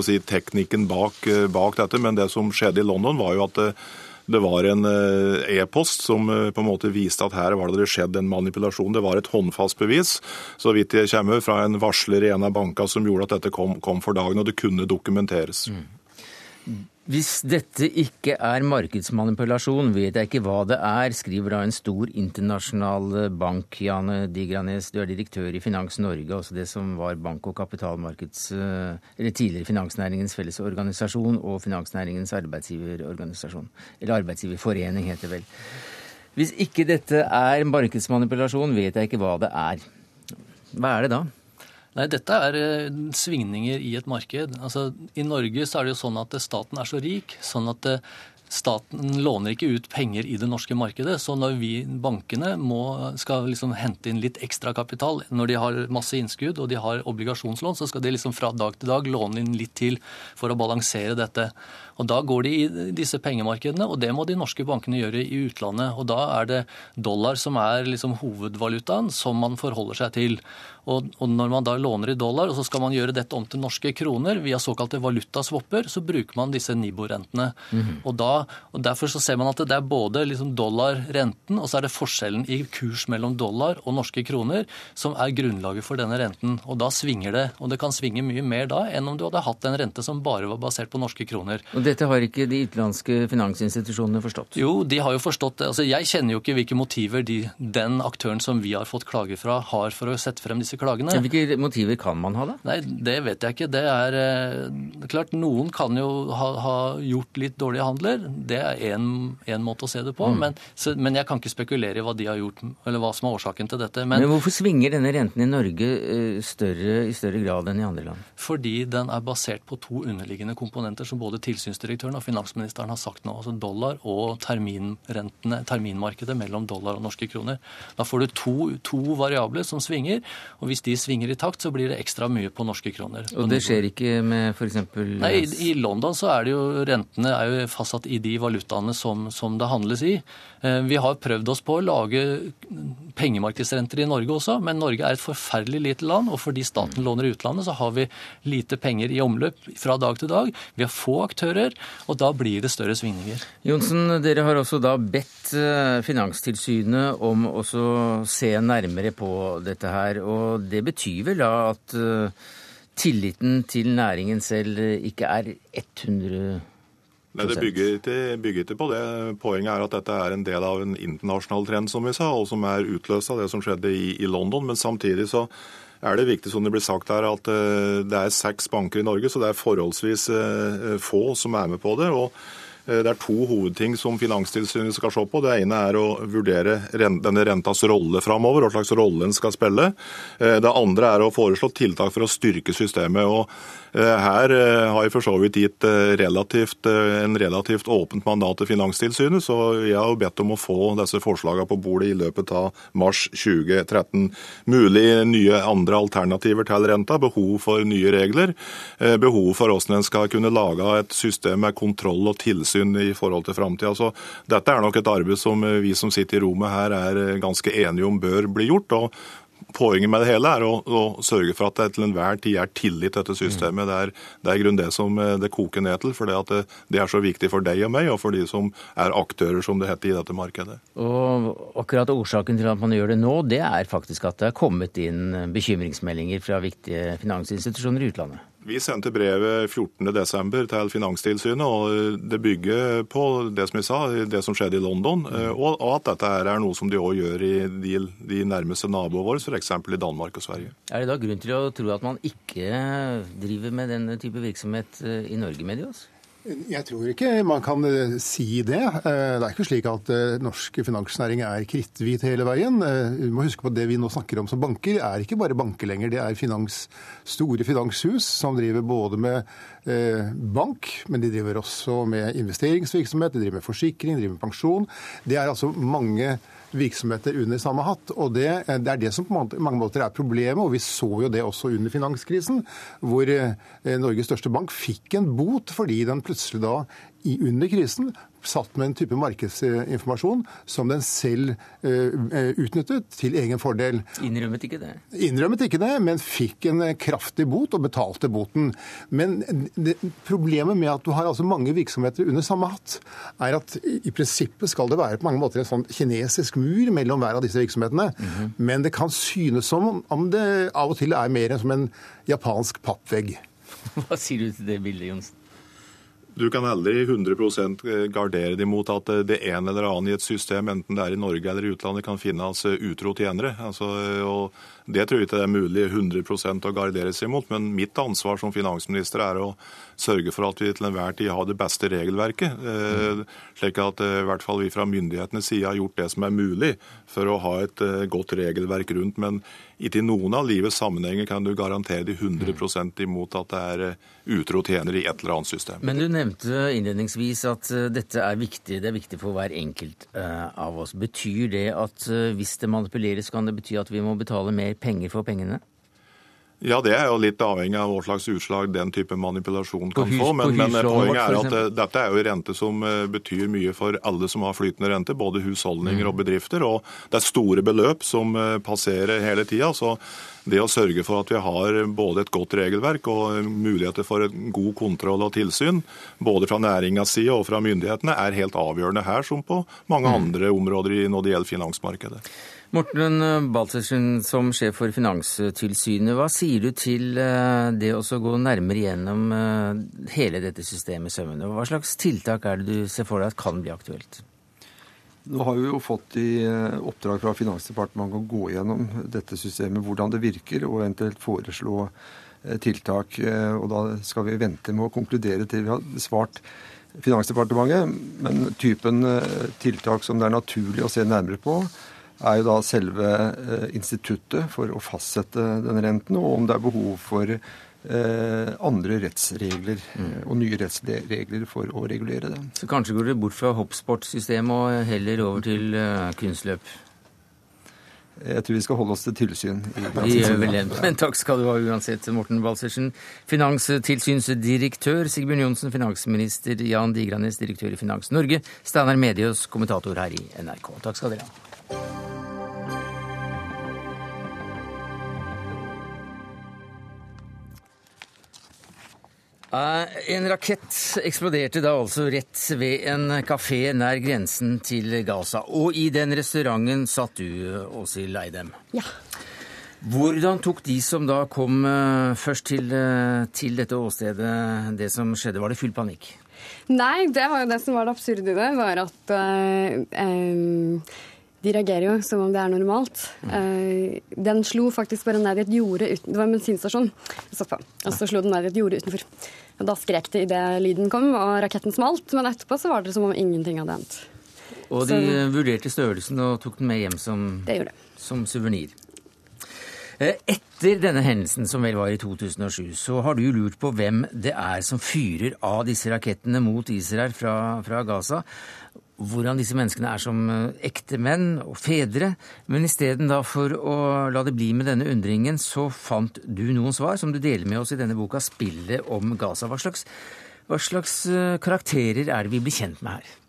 si, teknikken bak, bak, dette. Men det som skjedde i London, var jo at det var en eh, e-post som eh, på en måte viste at her var det skjedd en manipulasjon. Det var et håndfast bevis, så vidt jeg kommer, fra en varsler i en av bankene som gjorde at dette kom, kom for dagen, og det kunne dokumenteres. Mm. Hvis dette ikke er markedsmanipulasjon, vet jeg ikke hva det er, skriver da en stor internasjonal bank. Jane Digranes, du er direktør i Finans Norge, altså det som var bank- og kapitalmarkeds... Eh, eller tidligere Finansnæringens Fellesorganisasjon og Finansnæringens arbeidsgiverorganisasjon. Eller arbeidsgiverforening, heter det vel. Hvis ikke dette er markedsmanipulasjon, vet jeg ikke hva det er. Hva er det da? Nei, dette er eh, svingninger i et marked. Altså, I Norge så er det jo sånn at staten er så rik sånn at eh, staten låner ikke ut penger i det norske markedet. Så når vi bankene må, skal liksom hente inn litt ekstra kapital når de har masse innskudd og de har obligasjonslån, så skal de liksom fra dag til dag låne inn litt til for å balansere dette. Og Da går de i disse pengemarkedene, og det må de norske bankene gjøre i utlandet. Og Da er det dollar som er liksom hovedvalutaen som man forholder seg til. Og, og, Når man da låner i dollar, og så skal man gjøre dette om til norske kroner via såkalte valutaswapper, så bruker man disse Nibo-rentene. Mm -hmm. og, og, Derfor så ser man at det er både liksom dollar-renten, og så er det forskjellen i kurs mellom dollar og norske kroner som er grunnlaget for denne renten. Og Da svinger det. Og det kan svinge mye mer da enn om du hadde hatt en rente som bare var basert på norske kroner. Og dette har ikke de utenlandske finansinstitusjonene forstått? Jo, de har jo forstått det. Altså, jeg kjenner jo ikke hvilke motiver de, den aktøren som vi har fått klager fra, har for å sette frem disse klagene. Men Hvilke motiver kan man ha, da? Nei, Det vet jeg ikke. Det er eh, klart, noen kan jo ha, ha, gjort litt dårlige handler. Det er én måte å se det på. Mm. Men, så, men, jeg kan ikke spekulere i hva de har gjort, eller hva som er årsaken til dette. Men, men hvorfor svinger denne renten i Norge eh, større, i større grad enn i andre land? Fordi den er basert på to underliggende komponenter som både tilsynsdirektøren og finansministeren har sagt nå. Altså dollar og terminrentene, terminmarkedet mellom dollar og norske kroner. Da får du to, to variabler som svinger, og hvis de svinger i takt, så blir det ekstra mye på norske kroner. Og det skjer ikke med f.eks. Nei, i, i London så er det jo rentene er jo fastsatt i de valutaene som, som det handles i. Eh, vi har prøvd oss på å lage pengemarkedsrenter i Norge også, men Norge er et forferdelig lite land, og fordi staten låner i utlandet, så har vi lite penger i omløp fra dag til dag. Vi har få aktører, og da blir det større svingninger. Jonsen, dere har også da bedt eh, Finanstilsynet om å se nærmere på dette her, og det betyr vel da at eh, tilliten til næringen selv ikke er 100 Nei, Det bygger ikke, bygger ikke, på det. Poenget er at dette er en del av en internasjonal trend, som vi sa, og som er utløst av det som skjedde i, i London. Men samtidig så er det viktig som det blir sagt her, at uh, det er seks banker i Norge, så det er forholdsvis uh, få som er med på det. og Eh, det er to hovedting som Finanstilsynet skal se på. Det ene er å vurdere denne rentas rolle framover, hva slags rolle den skal spille. Eh, det andre er å foreslå tiltak for å styrke systemet. og eh, Her har jeg for så vidt gitt relativt, en relativt åpent mandat til Finanstilsynet, så jeg har jo bedt om å få disse forslagene på bordet i løpet av mars 2013. Mulig nye andre alternativer til renta, behov for nye regler, behov for hvordan en skal kunne lage et system med kontroll og tilsyn hensyn i forhold til framtida. Så dette er nok et arbeid som vi som sitter i rommet her er ganske enige om bør bli gjort. og Poenget med det hele er å, å, sørge for at det til enhver tid er tillit til dette systemet. Det er, det er grunn det som eh, det koker ned til. For det, det, er så viktig for deg og meg, og for de som er aktører, som det heter i dette markedet. Og akkurat Årsaken til at man gjør det nå, det er faktisk at det er kommet inn bekymringsmeldinger fra viktige finansinstitusjoner i utlandet? Vi sendte brevet 14.12. til Finanstilsynet, og det bygger på det som jeg sa, det som skjedde i London, mm. og at dette er noe som de òg gjør i de, de nærmeste naboene våre, f.eks. i Danmark og Sverige. Er det da grunn til å tro at man ikke driver med denne type virksomhet eh, i Norge, Medios? Jeg tror ikke man kan eh, si det. Eh, det er ikke slik at eh, norsk finansnæring er kritthvit hele veien. Vi må huske på at Det vi nå snakker om som banker, er ikke bare banker lenger. Det er finans, store finanshus som driver både med bank, men de driver også med investeringsvirksomhet, de driver med forsikring, de driver med pensjon. Det er altså mange virksomheter under samme hatt. og Det, det er det som på mange måter er problemet. og Vi så jo det også under finanskrisen, hvor eh, Norges største bank fikk en bot fordi den plutselig da under krisen satt med en type markedsinformasjon som den selv uh, utnyttet til egen fordel. Innrømmet ikke det? Innrømmet ikke det, men fikk en kraftig bot og betalte boten. Men det, problemet med at du har altså mange virksomheter under samme hatt, er at i prinsippet skal det være på mange måter en sånn kinesisk mur mellom hver av disse virksomhetene. Mm -hmm. Men det kan synes som om det av og til er mer som en japansk pappvegg. Hva sier du til det bildet, Jonsen? Du kan aldri 100% gardere dem mot at det ene eller annet i et system, enten det er i Norge eller i utlandet, kan finnes utro tjenere. Altså, det tror jeg ikke det er mulig 100% å gardere seg mot. Men mitt ansvar som finansminister er å sørge for at vi til enhver tid har det beste regelverket. Eh, slik at eh, i hvert fall vi fra myndighetenes side har gjort det som er mulig for å ha et eh, godt regelverk rundt. Men ikke i noen av livets sammenhenger kan du garantere de 100% imot at det er eh, utro tjenere i et eller annet system. Men du nevnte innledningsvis at eh, dette er viktig. Det er viktig for hver enkelt eh, av oss. Betyr det at hvis det manipuleres, kan det bety at vi må betale mer penger for pengene? Ja, det er jo litt avhengig av hva slags utslag den type manipulasjon kan hus, få. Men, men, poenget er at uh, dette er jo rente som uh, betyr mye for alle som har flytende rente, både husholdninger mm. og bedrifter. Og det er store beløp som uh, passerer hele tida. Så det å sørge for at vi har både et godt regelverk og muligheter for en god kontroll og tilsyn, både fra næringas side og fra myndighetene, er helt avgjørende her som på mange mm. andre områder når det gjelder finansmarkedet. Morten Baltzersen, som sjef for Finanstilsynet, hva sier du til eh, det å gå nærmere gjennom eh, hele dette systemet i sømmene? Hva slags tiltak er det du ser for deg at kan bli aktuelt? Nå har vi jo fått i eh, oppdrag fra Finansdepartementet å gå gjennom dette systemet, hvordan det virker, og eventuelt foreslå tiltak. Og da skal vi vente med å konkludere til vi har svart Finansdepartementet. Men typen tiltak som det er naturlig å se nærmere på, er jo da selve eh, instituttet for å fastsette den renten, og om det er behov for eh, andre rettsregler og nye rettsregler for å regulere det. Så kanskje går det bort fra hoppsportsystemet og heller over til uh, kunstløp? Jeg tror vi skal holde oss til tilsyn. Vi gjør vel det. Men takk skal du ha uansett, Morten Balsersen. Finanstilsynsdirektør Sigbjørn Johnsen, finansminister Jan Digranes, direktør i Finans Norge, Steinar Medios, kommentator her i NRK. Takk skal dere ha. Eh, en rakett eksploderte da altså rett ved en kafé nær grensen til Gaza. Og i den restauranten satt du, Åshild Eidem. Ja. Hvordan tok de som da kom eh, først til, eh, til dette åstedet, det som skjedde? Var det full panikk? Nei, det var jo det som var det absurde i det, var at uh, um, de reagerer jo som om det er normalt. Mm. den slo faktisk bare ned i et jorde uten, Det var en bensinstasjon jeg satt på. Og så slo den ned i et jorde utenfor. Og Da skrek de idet lyden kom, og raketten smalt. Men etterpå så var det som om ingenting hadde hendt. Og de så, vurderte størrelsen og tok den med hjem som, som suvenir. Etter denne hendelsen, som vel var i 2007, så har du lurt på hvem det er som fyrer av disse rakettene mot Israel fra, fra Gaza hvordan disse menneskene er som ekte menn og fedre. Men isteden for å la det bli med denne undringen, så fant du noen svar som du deler med oss i denne boka 'Spillet om Gaza'. Hva slags, hva slags karakterer er det vi blir kjent med her?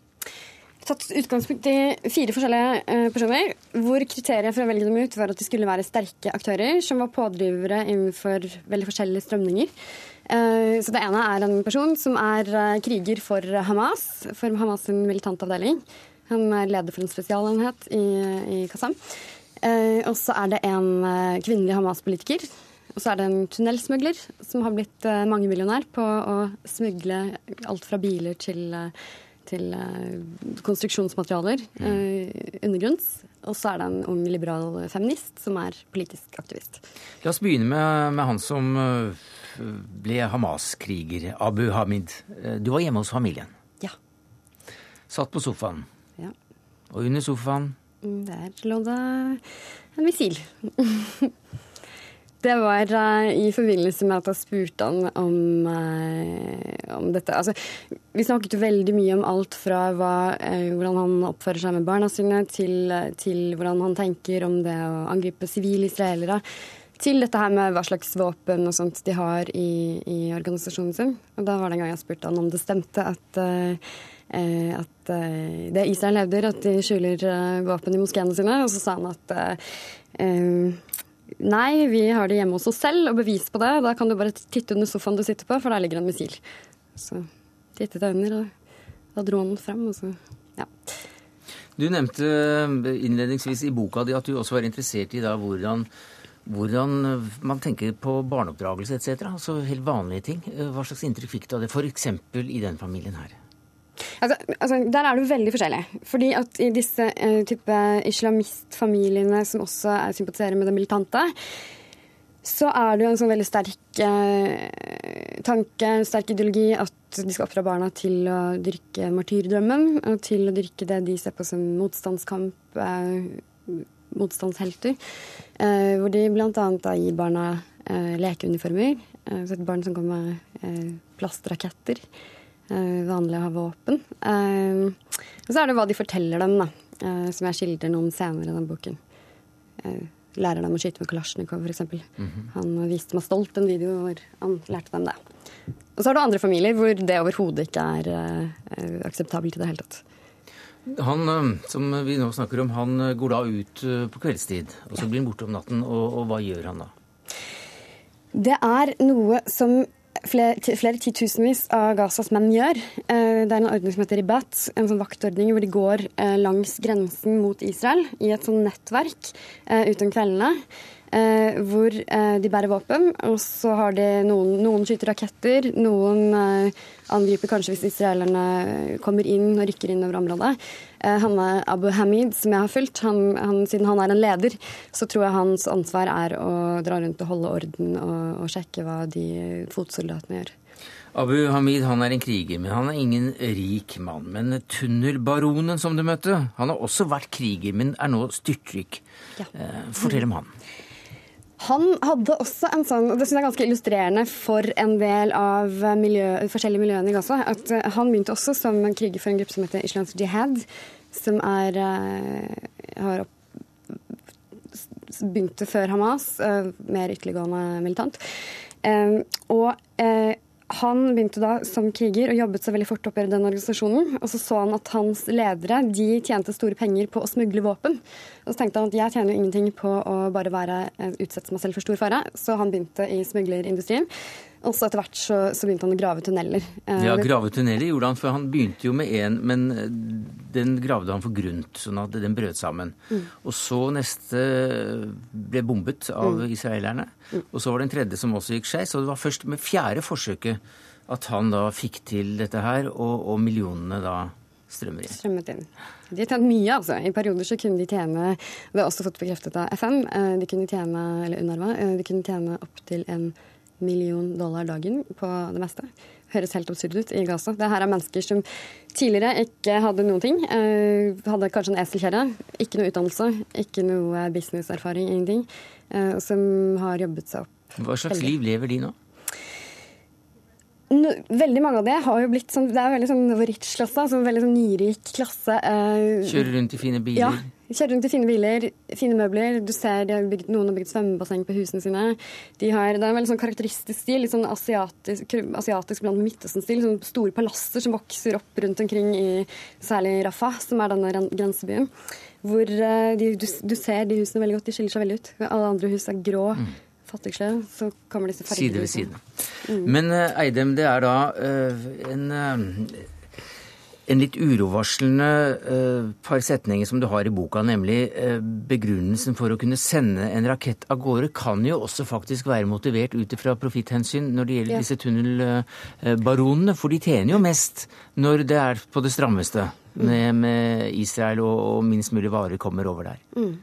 Tatt utgangspunkt i fire forskjellige personer, hvor kriteriet for å velge dem ut var at de skulle være sterke aktører som var pådrivere innenfor veldig forskjellige strømninger. Så det ene er en person som er kriger for Hamas, for Hamas' sin militantavdeling. Han er leder for en spesialenhet i, i Kassam. Og så er det en kvinnelig Hamas-politiker. Og så er det en tunnelsmugler som har blitt mangemillionær på å smugle alt fra biler til til konstruksjonsmaterialer mm. undergrunns. Og så er det en ung liberal feminist som er politisk aktivist. La oss begynne med, med han som ble Hamas-kriger, Abu Hamid. Du var hjemme hos familien. Ja. Satt på sofaen. Ja. Og under sofaen Der lå det en missil. Det var uh, i forbindelse med at jeg spurte han om, uh, om dette. Altså, vi snakket jo veldig mye om alt fra hva, uh, hvordan han oppfører seg med barna sine, til, til, hvordan han tenker om det å angripe sivile israelere. Til dette her med hva slags våpen og sånt de har i, i organisasjonen sin. Og da var det en gang jeg spurte han om det stemte at, at det Israel hevder, at de skjuler våpen i moskeene sine. Og så sa han at Nei, vi har det hjemme hos oss selv, og bevis på det. Da kan du bare titte under sofaen du sitter på, for der ligger en missil. Så tittet jeg under, og da dro han frem, og så ja. Du nevnte innledningsvis i boka di at du også var interessert i da hvordan, hvordan man tenker på barneoppdragelse etc. Altså helt vanlige ting. Hva slags inntrykk fikk du av det, f.eks. i den familien her? Altså, altså, der er det veldig forskjellig. Fordi at i disse uh, type islamistfamiliene som også er, sympatiserer med det militante, så er det jo en sånn veldig sterk uh, tanke, en sterk ideologi, at de skal oppdra barna til å dyrke martyrdrømmen, og til å dyrke det de ser på som motstandskamp, uh, motstandshelter. hvor de bl.a. gir barna lekeuniformer. så et barn som kommer med plastraketter. Eh, vanlig å ha våpen. Eh, og så er det hva de forteller dem, da, eh, som jeg skildrer noen senere i den boken. Lærer dem å skyte med Kalasjnikov, f.eks. Mm -hmm. Han viste meg stolt en video hvor han lærte dem det. Og så har du andre familier hvor det overhodet ikke er akseptabelt i det hele tatt. Han som vi nå snakker om, han går da ut på kveldstid, og så blir han borte om natten. Og, og hva gjør han da? Det er noe som flere, flere titusenvis av Gazas menn gjør. Eh, det er en ordning som heter Ribat, en sånn vaktordning hvor de går eh, langs grensen mot Israel i et sånn nettverk uten ute om hvor Hvor de bærer våpen, og så har de noen, noen skyter raketter. Noen angriper kanskje hvis israelerne kommer inn og rykker inn over området. Han er Abu Hamid, som jeg har fulgt, han, han, siden han er en leder, så tror jeg hans ansvar er å dra rundt og holde orden og, og sjekke hva de fotsoldatene gjør. Abu Hamid han er en kriger, men han er ingen rik mann. Men tunnelbaronen som du møtte, han har også vært kriger, men er nå styrtrik. Ja. Fortell om han. Han hadde også en sånn, og det synes jeg er ganske illustrerende for en del av miljø, forskjellige miljøene i Gaza, at eh, han begynte også som kriger for en gruppe som heter Islamsk Jihad, som er eh, har opp, begynte før Hamas, eh, mer ytterliggående militant. Og han begynte da som kriger og jobbet seg veldig fort opp i den organisasjonen. Og så så han at hans ledere de tjente store penger på å smugle våpen. Og så tenkte han at jeg tjener jo ingenting på å bare være, eh, utsette meg selv for stor fare. Så han begynte i smuglerindustrien. Og så etter hvert så, så, begynte han å grave tunneler. Eh, ja, grave tunneler gjorde han, for han begynte jo med én, men eh, den gravde han for grunt, sånn at den brøt sammen. Mm. Og så neste ble bombet av mm. israelerne. Mm. Og så var det en tredje som også gikk skeis. Og det var først med fjerde forsøket at han da fikk til dette her, og, og millionene da strømmer inn. Strømmet inn. De har tjent mye, altså. I perioder så kunne de tjene Det har også fått bekreftet av FM. Eh, de kunne tjene eller UNRWA, de kunne tjene opptil en million dollar dagen på det meste. Høres helt absurd ut i Gaza. Det her er mennesker som tidligere ikke hadde noen ting. Eh, hadde kanskje en eselkjerre, ikke noe utdannelse, ikke noe businesserfaring, ingenting. Eh, og som har jobbet seg opp. Hva slags liv lever de nå? veldig mange av det har jo blitt sånn Det er veldig sånn rich-klasse, altså veldig sånn nyrik klasse. Eh, Kjører rundt i fine biler? Ja. Kjører rundt i fine biler, fine møbler. Du ser de har bygget, Noen har bygd svømmebasseng på husene sine. De har, det er en veldig sånn karakteristisk stil, litt sånn asiatisk, asiatisk blant Midtøsten-stil. Sånn store palasser som vokser opp rundt omkring i særlig Rafah, som er denne grensebyen. Hvor eh, de, du, du, ser de husene veldig godt. De skiller seg veldig ut. Alle andre hus er grå. Mm. Fattigslige, så kommer disse fargene. Side ved side. Mm. Men uh, Eidem, det er da uh, en uh, en litt urovarslende uh, par setninger som du har i boka, nemlig uh, begrunnelsen for å kunne sende en rakett av gårde, kan jo også faktisk være motivert ut ifra profitthensyn når det gjelder ja. disse tunnelbaronene. For de tjener jo mest når det er på det strammeste med, med Israel, og, og, minst mulig varer kommer over der. Mm.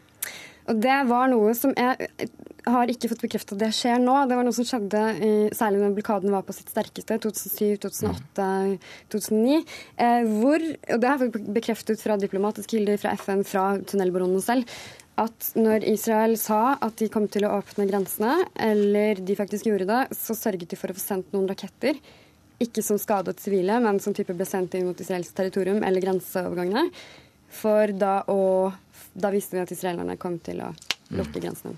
Og det var noe som jeg har ikke fått bekreftet at det skjer nå. Det var noe som skjedde særlig når blokaden var på sitt sterkeste, 2007, 2008, 2009. Eh, hvor, og det har jeg fått bekreftet fra diplomatiske kilder, fra FN, fra tunnelbaronene selv, at når Israel sa at de kom til å åpne grensene, eller de faktisk gjorde det, så sørget de for å få sendt noen raketter. Ikke som skadet sivile, men som type ble sendt inn mot israelsk territorium eller grenseovergangene. For da å da visste vi at israelerne kom til å lukke grensene.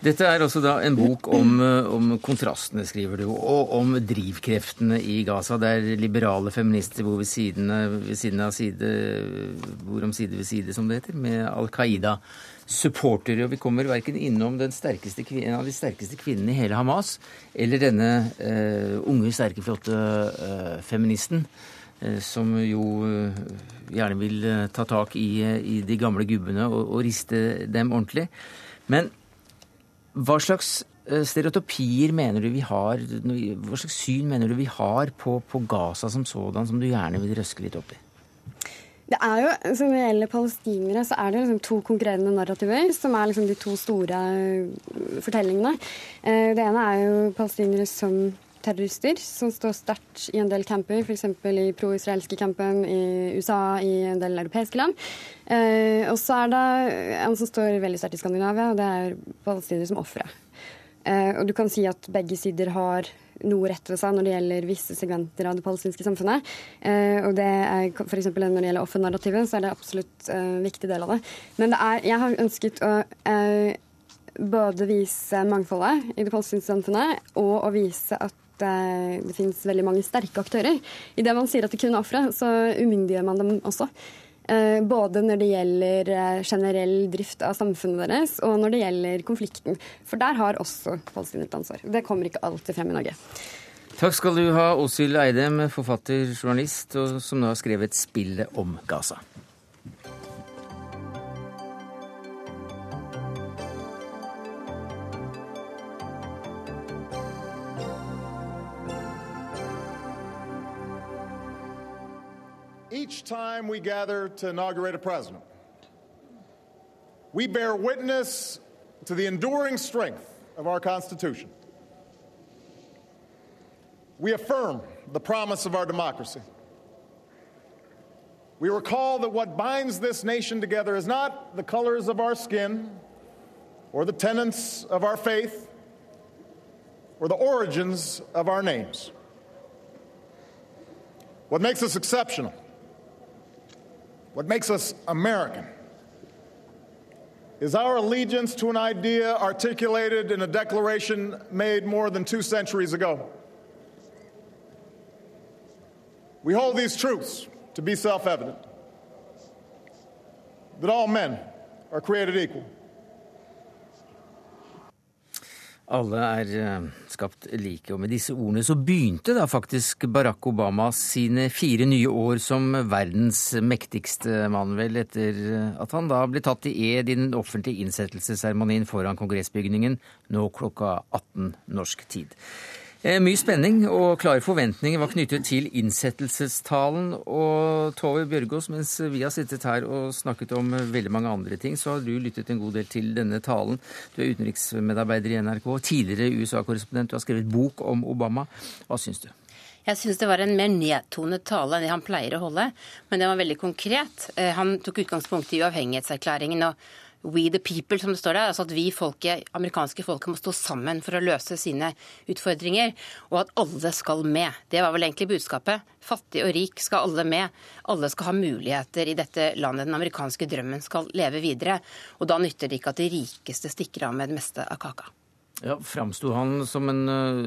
Dette er også da en bok om, eh, om, kontrastene, skriver du, og om drivkreftene i Gaza, der liberale feminister bor ved siden, ved siden av side, bor om side ved side, som det heter, med Al Qaida-supportere. Og vi kommer verken innom sterkeste, en av de sterkeste kvinnene i hele Hamas, eller denne uh, unge, sterke, flotte uh, feministen. Eh, som jo eh, gjerne vil eh, ta tak i, i de gamle gubbene og, og, riste dem ordentlig. Men hva slags stereotypier mener du vi har, hva slags syn mener du vi har på, på Gaza som sådan, som du gjerne vil røske litt opp i? Det er jo, Som det gjelder palestinere, så er det liksom to konkurrerende narrativer, som er liksom de to store fortellingene. Det ene er jo palestinere som terrorister som står sterkt i en del camper, f.eks. i pro-israelske campen i USA, i en del europeiske land. Eh, og så er det en som står veldig sterkt i Skandinavia, og det er palestinere som ofre. Eh, og du kan si at begge sider har noe rett ved seg når det gjelder visse segmenter av det palestinske samfunnet. Eh, og det er f.eks. når det gjelder offer-narrativet, så er det absolutt en eh, viktig del av det. Men det er, jeg har ønsket å eh, både vise mangfoldet i det palestinske samfunnet, og å vise at det, det finnes veldig mange sterke aktører. Idet man sier at det kun er ofre, så umyndiggjør man dem også. Eh, både når det gjelder eh, generell drift av samfunnet deres, og når det gjelder konflikten. For der har også palestinere et ansvar. Det kommer ikke alltid frem i Norge. Takk skal du ha, Åshild Eidem, forfatter, journalist, som nå har skrevet 'Spillet om Gaza'. Each time we gather to inaugurate a president, we bear witness to the enduring strength of our Constitution. We affirm the promise of our democracy. We recall that what binds this nation together is not the colors of our skin or the tenets of our faith or the origins of our names. What makes us exceptional, what makes us American, is our allegiance to an idea articulated in a declaration made more than two centuries ago. We hold these truths to be self evident that all men are created equal. Alle er eh, skapt like, og med disse ordene så begynte da faktisk Barack Obama sine fire nye år som verdens mektigste mann, vel, etter eh, at han da ble tatt i ed i den offentlige innsettelsesseremonien foran kongressbygningen nå klokka 18 norsk tid. Eh, mye spenning og klare forventninger var knyttet til innsettelsestalen. Og Tove Bjørgaas, mens vi har sittet her og snakket om veldig mange andre ting, så har du lyttet en god del til denne talen. Du er utenriksmedarbeider i NRK, tidligere USA-korrespondent, du har skrevet bok om Obama. Hva syns du? Jeg syns det var en mer nedtonet tale enn det han pleier å holde, men det var veldig konkret. Eh, han tok utgangspunkt i uavhengighetserklæringen. og We the people, som det står der. Altså at vi folket, amerikanske folket må stå sammen for å løse sine utfordringer, og at alle skal med. Det var vel egentlig budskapet. Fattig og rik skal alle med. Alle skal ha muligheter i dette landet. Den amerikanske drømmen skal leve videre. Og da nytter det ikke at de rikeste stikker av med det meste av kaka. Ja, Framsto han som en uh,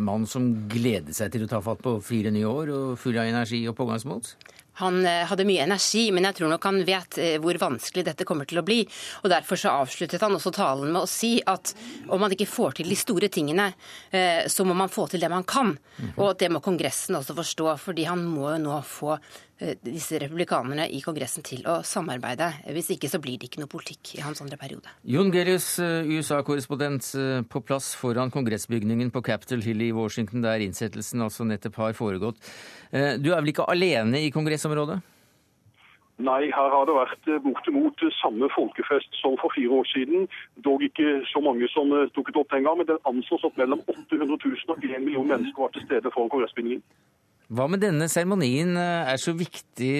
mann som gledet seg til å ta fatt på fire nye år og full av energi og pågangsmot? Han eh, hadde mye energi, men jeg tror nok han vet eh, hvor vanskelig dette kommer til å bli. Og Derfor så avsluttet han også talen med å si at om man ikke får til de store tingene, eh, så må man få til det man kan. Mhm. Og det må Kongressen også forstå, fordi han må jo nå få disse republikanerne i Kongressen til å samarbeide. Hvis ikke så blir det ikke noe politikk i hans andre periode. Jon Gerius, USA-korrespondent på plass foran kongressbygningen på Capitol Hill i Washington, der innsettelsen altså nettopp har foregått. Du er vel ikke alene i kongressområdet? Nei, her har det vært eh, bortimot samme folkefest som for fire år siden. Dog ikke så mange som dukket opp den gang, men det anslås at mellom 800 000 og 1 million mennesker var til stede foran kongressbygningen. Hva med denne seremonien eh, er så viktig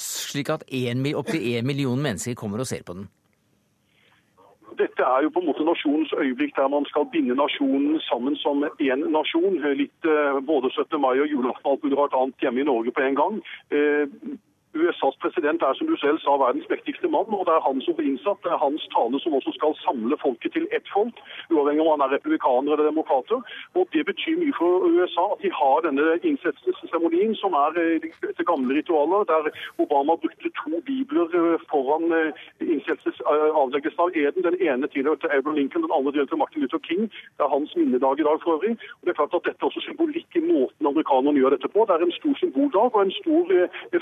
slik at opptil én million mennesker kommer og ser på den? Dette er jo på en måte nasjonens øyeblikk der man skal binde nasjonen sammen som én nasjon. Litt både 17. mai og julaften alt mulig rart annet hjemme i Norge på en gang. USAs president er som du selv sa verdens mektigste mann, og det er han som blir innsatt. Det er hans tale som også skal samle folket til ett folk, uavhengig om han er republikaner eller demokrater. Og Det betyr mye for USA at de har denne innsettelsesseremonien, som er etter eh, gamle ritualer, der Obama brukte to bibler eh, foran eh, avleggelsen av eden. Den ene tilhørte Abraham Lincoln, den andre tilhørte Martin Luther King. Det er hans minnedag i dag for øvrig. Og det er klart at Dette er også symbolikk i måten amerikanerne gjør dette på. Det er en stor symboldag og en stor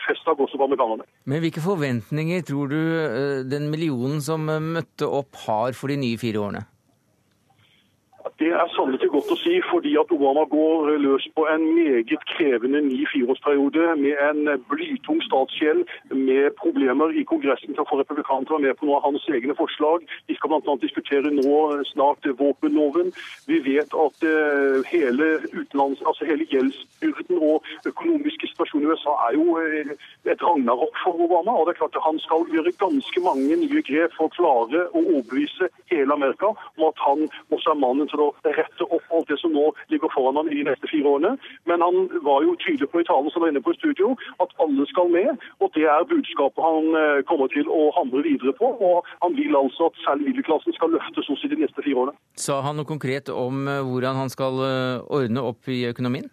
festdag også for amerikanerne. Men hvilke forventninger tror du eh, den millionen som eh, møtte opp har for de nye fire årene? Det er sannelig godt å si, fordi at Obama går løs på en meget krevende ny fireårsperiode med en blytung statsgjeld, med problemer i Kongressen til å få republikanere være med på noe av hans egne forslag. De skal bl.a. diskutere nå snart våpenloven. Vi vet at eh, hele, utenlands, altså hele gjeldsbyrden og økonomiske situasjonen i USA er jo eh, et ragnarok for Obama. og det er klart at Han skal gjøre ganske mange nye grep for å klare å overbevise hele Amerika om at han også er mannen til å rette opp alt det som nå ligger foran ham i de neste fire årene. Men han var jo tydelig på i talen som var inne på i studio, at alle skal med. Og det er budskapet han eh, kommer til å handle videre på. Og han vil altså at selv middelklassen skal løftes også i de neste fire årene. Sa han noe konkret om eh, hvordan han skal eh, ordne opp i økonomien?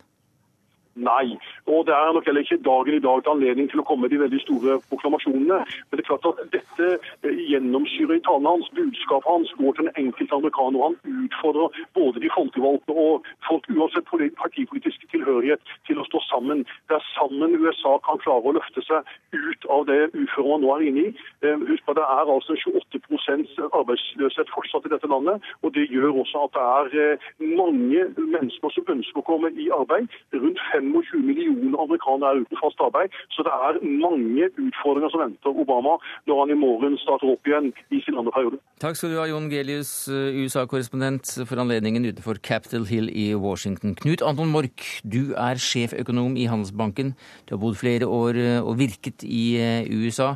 Nei. Og det er nok heller ikke dagen i dag til anledning til å komme med de veldig store proklamasjonene. Men det er klart at dette eh, gjennomsyrer i talene hans. Budskapet hans går til den enkelte amerikaner. Han utfordrer både de folkevalgte og folk uansett partipolitisk tilhørighet til å stå sammen. Det er sammen USA kan klare å løfte seg ut av det uføret man nå er inne i. Eh, husk på Det er altså 28 arbeidsløshet fortsatt i dette landet. og Det gjør også at det er eh, mange mennesker som ønsker å komme i arbeid. Rundt 5 25 millioner amerikanere er uten fast arbeid. Så det er mange utfordringer som venter Obama når han i morgen starter opp igjen i sin andre periode. Takk skal du ha, Jon Gelius, eh, USA-korrespondent for anledningen utenfor Capitol Hill i Washington. Knut Anton Mork, du er sjeføkonom i Handelsbanken. Du har bodd flere år eh, og virket i eh, USA.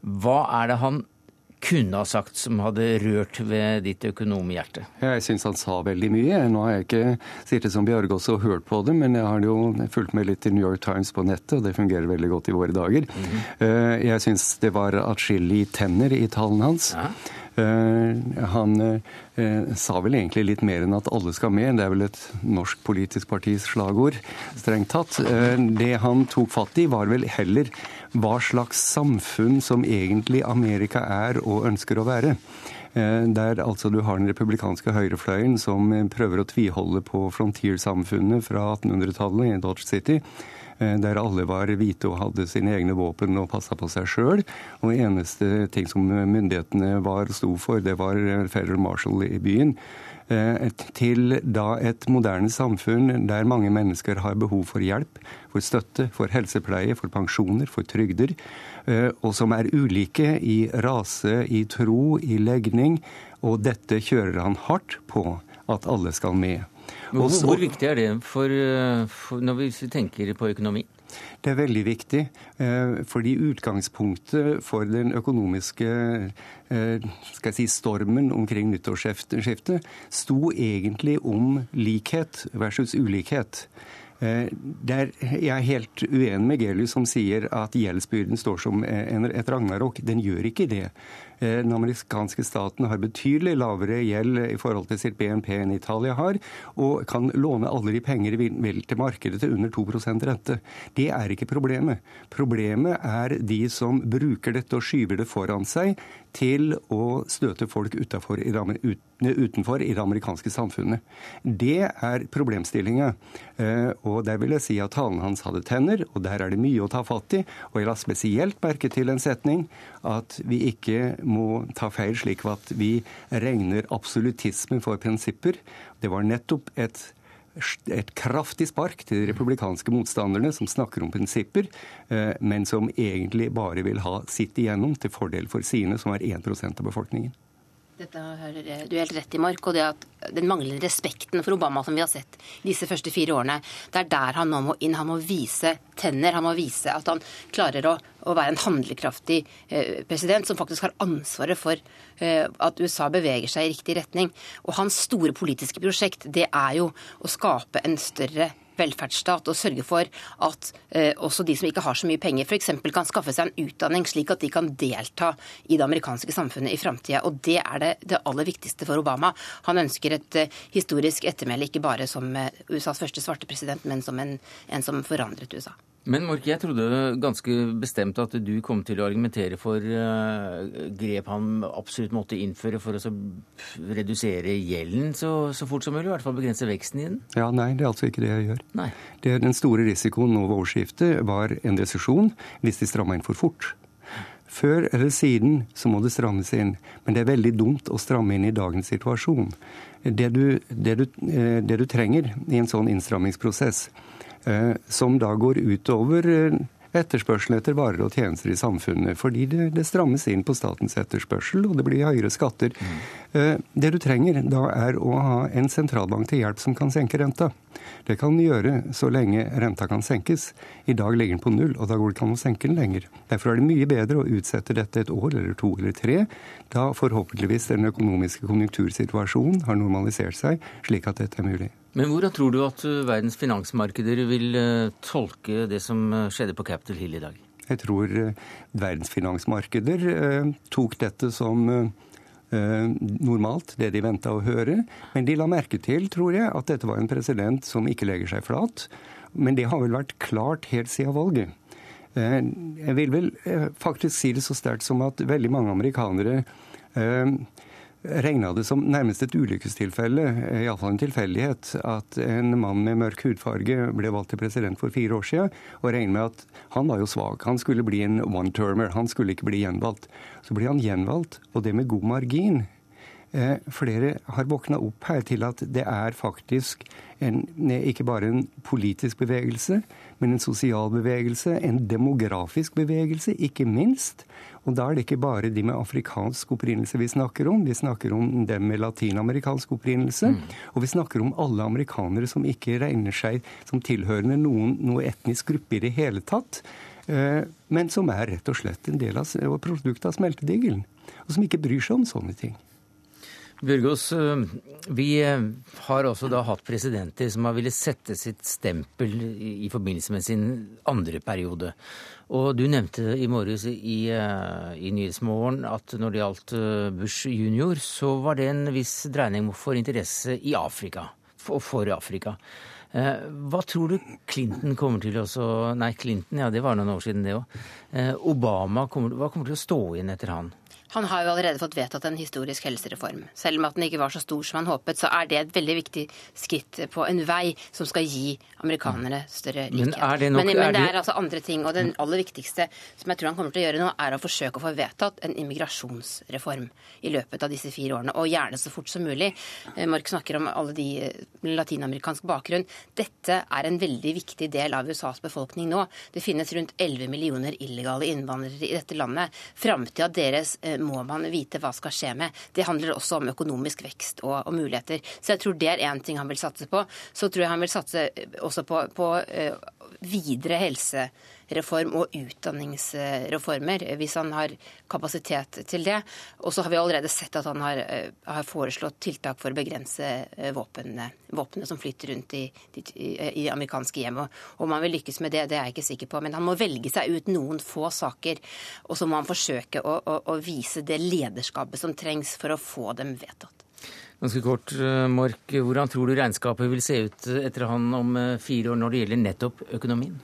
Hva er det han kunne ha sagt som hadde rørt ved ditt økonomhjerte? Jeg syns han sa veldig mye. Nå har jeg ikke sittet som Bjørgaas og hørt på det, men jeg har jo fulgt med litt i New York Times på nettet, og det fungerer veldig godt i våre dager. Mm -hmm. Jeg syns det var atskillig tenner i tallene hans. Ja. Han sa vel egentlig litt mer enn at alle skal med. Det er vel et norsk politisk partis slagord, strengt tatt. Det han tok fatt i, var vel heller hva slags samfunn som egentlig Amerika er og ønsker å være. Eh, der altså du har den republikanske høyrefløyen som prøver å tviholde på frontiersamfunnet fra 1800-tallet i Dodge City eh, der alle var hvite og hadde sine egne våpen og passa på seg sjøl. Og eneste ting som myndighetene var sto for, det var Federal Marshall i byen. Eh, til da et moderne samfunn der mange mennesker har behov for hjelp, for støtte, for helsepleie, for pensjoner, for trygder, eh, og som er ulike i rase, i tro, i legning. Og dette kjører han hardt på at alle skal med. Hvor, hvor viktig er det for, eh, for når vi tenker på økonomi? Det er veldig viktig, eh, fordi utgangspunktet for den økonomiske eh, skal jeg si, stormen omkring nyttårsskiftet sto egentlig om likhet versus ulikhet. Eh, der jeg er helt uenig med Gelius som sier at gjeldsbyrden står som et ragnarok. Den gjør ikke det. Eh, den amerikanske staten har betydelig lavere gjeld i forhold til sitt BNP enn Italia har, og kan låne alle de penger de vil til markedet til under 2% rente. Det er ikke problemet. Problemet er de som bruker dette og skyver det foran seg til å støte folk utenfor i det amerikanske samfunnet. Det er problemstillinga. Eh, og der vil jeg si at talen hans hadde tenner, og der er det mye å ta fatt i. Og jeg la spesielt merke til en setning at vi ikke må ta feil slik at vi regner absolutisme for prinsipper. Det var nettopp et et kraftig spark til de republikanske motstanderne som snakker om prinsipper, eh, men som egentlig bare vil ha sitt igjennom til fordel for sine, som er 1% av befolkningen. Dette har du helt rett i, Mark. Og det at den manglende respekten for Obama som vi har sett disse første fire årene, det er der han nå må inn. Han må vise tenner. Han må vise at han klarer å, å være en handlekraftig eh, president som faktisk har ansvaret for eh, at USA beveger seg i riktig retning. Og hans store politiske prosjekt, det er jo å skape en større velferdsstat og sørge for at eh, også de som ikke har så mye penger, f.eks. kan skaffe seg en utdanning, slik at de kan delta i det amerikanske samfunnet i framtida. Og det er det, det, aller viktigste for Obama. Han ønsker et eh, historisk ettermæle, ikke bare som eh, USAs første svarte president, men som en, en som forandret USA. Men Mork, jeg trodde ganske bestemt at du kom til å argumentere for uh, grep han absolutt måtte innføre for å redusere gjelden så, så, fort som mulig, i hvert fall begrense veksten i den? Ja, Nei, det er altså ikke det jeg gjør. Nei. Det, den store risikoen nå ved årsskiftet var en resesjon hvis de stramma inn for fort. Før eller siden så må det strammes inn, men det er veldig dumt å stramme inn i dagens situasjon. Det du, det du, eh, det du trenger i en sånn innstrammingsprosess, Eh, som da går utover eh, etterspørselen etter varer og tjenester i samfunnet. Fordi det, det, strammes inn på statens etterspørsel, og det blir høyere skatter. Mm. Det du trenger da, er å ha en sentralbank til hjelp som kan senke renta. Det kan den gjøre så lenge renta kan senkes. I dag ligger den på null, og da går det ikke an å senke den lenger. Derfor er det mye bedre å utsette dette et år eller to eller tre, da forhåpentligvis den økonomiske konjunktursituasjonen har normalisert seg, slik at dette er mulig. Men hvordan tror du at uh, verdens finansmarkeder vil uh, tolke det som uh, skjedde på Capitol Hill i dag? Jeg tror verdens finansmarkeder tok dette som normalt, det de venta å høre. Men de la merke til, tror jeg, at dette var en president som ikke legger seg flat. Men det har vel vært klart helt siden valget. Jeg vil vel faktisk si det så sterkt som at veldig mange amerikanere regna det som nærmest et ulykkestilfelle, iallfall en tilfeldighet, at en mann med mørk hudfarge ble valgt til president for fire år siden, og regner med at han var jo svak. Han skulle bli en one-termer, han skulle ikke bli gjenvalgt. Så ble han gjenvalgt, og det med god margin. Eh, flere har våkna opp her til at det er faktisk en, ikke bare en politisk bevegelse, men en sosial bevegelse, en demografisk bevegelse, ikke minst. Og da er det ikke bare de med afrikansk opprinnelse vi snakker om, vi snakker om dem med latinamerikansk opprinnelse. Mm. Og vi snakker om alle amerikanere som ikke regner seg som tilhørende noen, noe etnisk gruppe i det hele tatt. men som er rett og slett en del av produkt av smeltedigelen. Og som ikke bryr seg om sånne ting. Bjørgaas, vi har også da hatt presidenter som har villet sette sitt stempel i forbindelse med sin andre periode. Og du nevnte i morges i, i Nyhetsmorgen at når det gjaldt Bush junior, så var det en viss dreining for interesse i Afrika. og for Afrika. Hva tror du Clinton kommer til å Nei, Clinton, ja, det var noen år siden, det òg. Obama, kommer, hva kommer til å stå igjen etter han? Han har jo allerede fått vedtatt en historisk helsereform. Selv om at den ikke var så stor som han håpet, så er det et veldig viktig skritt på en vei som skal gi amerikanerne større likhet. Men, er det, nok, men, men det er altså andre ting. Og den aller viktigste som jeg tror han kommer til å gjøre nå, er å forsøke å få vedtatt en immigrasjonsreform i løpet av disse fire årene. Og gjerne så fort som mulig. Mark snakker om alle de med latinamerikansk bakgrunn. Dette er en veldig viktig del av USAs befolkning nå. Det finnes rundt 11 millioner illegale innvandrere i dette landet. Framtida deres må man vite hva skal skje med. Det handler også om økonomisk vekst og, og muligheter. Så jeg tror det er én ting han vil satse på. Så tror jeg han vil satse også på, på uh, videre helsereform og utdanningsreformer, hvis han har kapasitet til det. Og så har vi allerede sett at han har, har foreslått tiltak for å begrense våpnene, våpnene som flytter rundt i, i, amerikanske hjem. Og om han vil lykkes med det, det er jeg ikke sikker på. Men han må velge seg ut noen få saker, og så må han forsøke å, å, å vise det lederskapet som trengs for å få dem vedtatt. Ganske kort, Mork. Hvordan tror du regnskapet vil se ut etter han om fire år når det gjelder nettopp økonomien?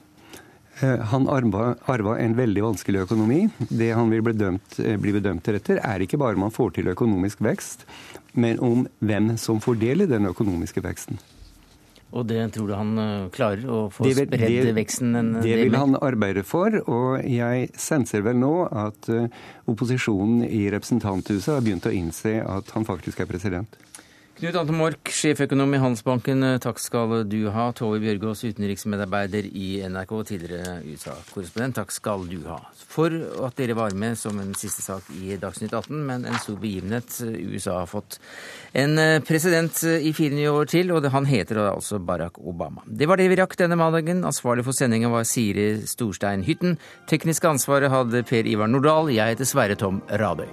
Han arva en veldig vanskelig økonomi. Det han vil bli, dømt, bli bedømt etter, er ikke bare om han får til økonomisk vekst, men om hvem som fordeler den økonomiske veksten. Og det tror du han klarer å få spredd veksten? En det vil han arbeide for, og jeg senser vel nå at opposisjonen i representanthuset har begynt å innse at han faktisk er president. Knut Ante Mork, sjeføkonom i Handelsbanken, takk skal du ha. Tove Bjørgaas, utenriksmedarbeider i NRK, tidligere USA-korrespondent, takk skal du ha. For at dere var med som en siste sak i Dagsnytt 18, men en stor begivenhet. USA har fått en president i fire nye år til, og han heter altså Barack Obama. Det var det vi rakk denne mandagen. Ansvarlig for sendinga var Siri Storstein Hytten. Teknisk ansvaret hadde Per Ivar Nordahl. Jeg heter Sverre Tom Radøy.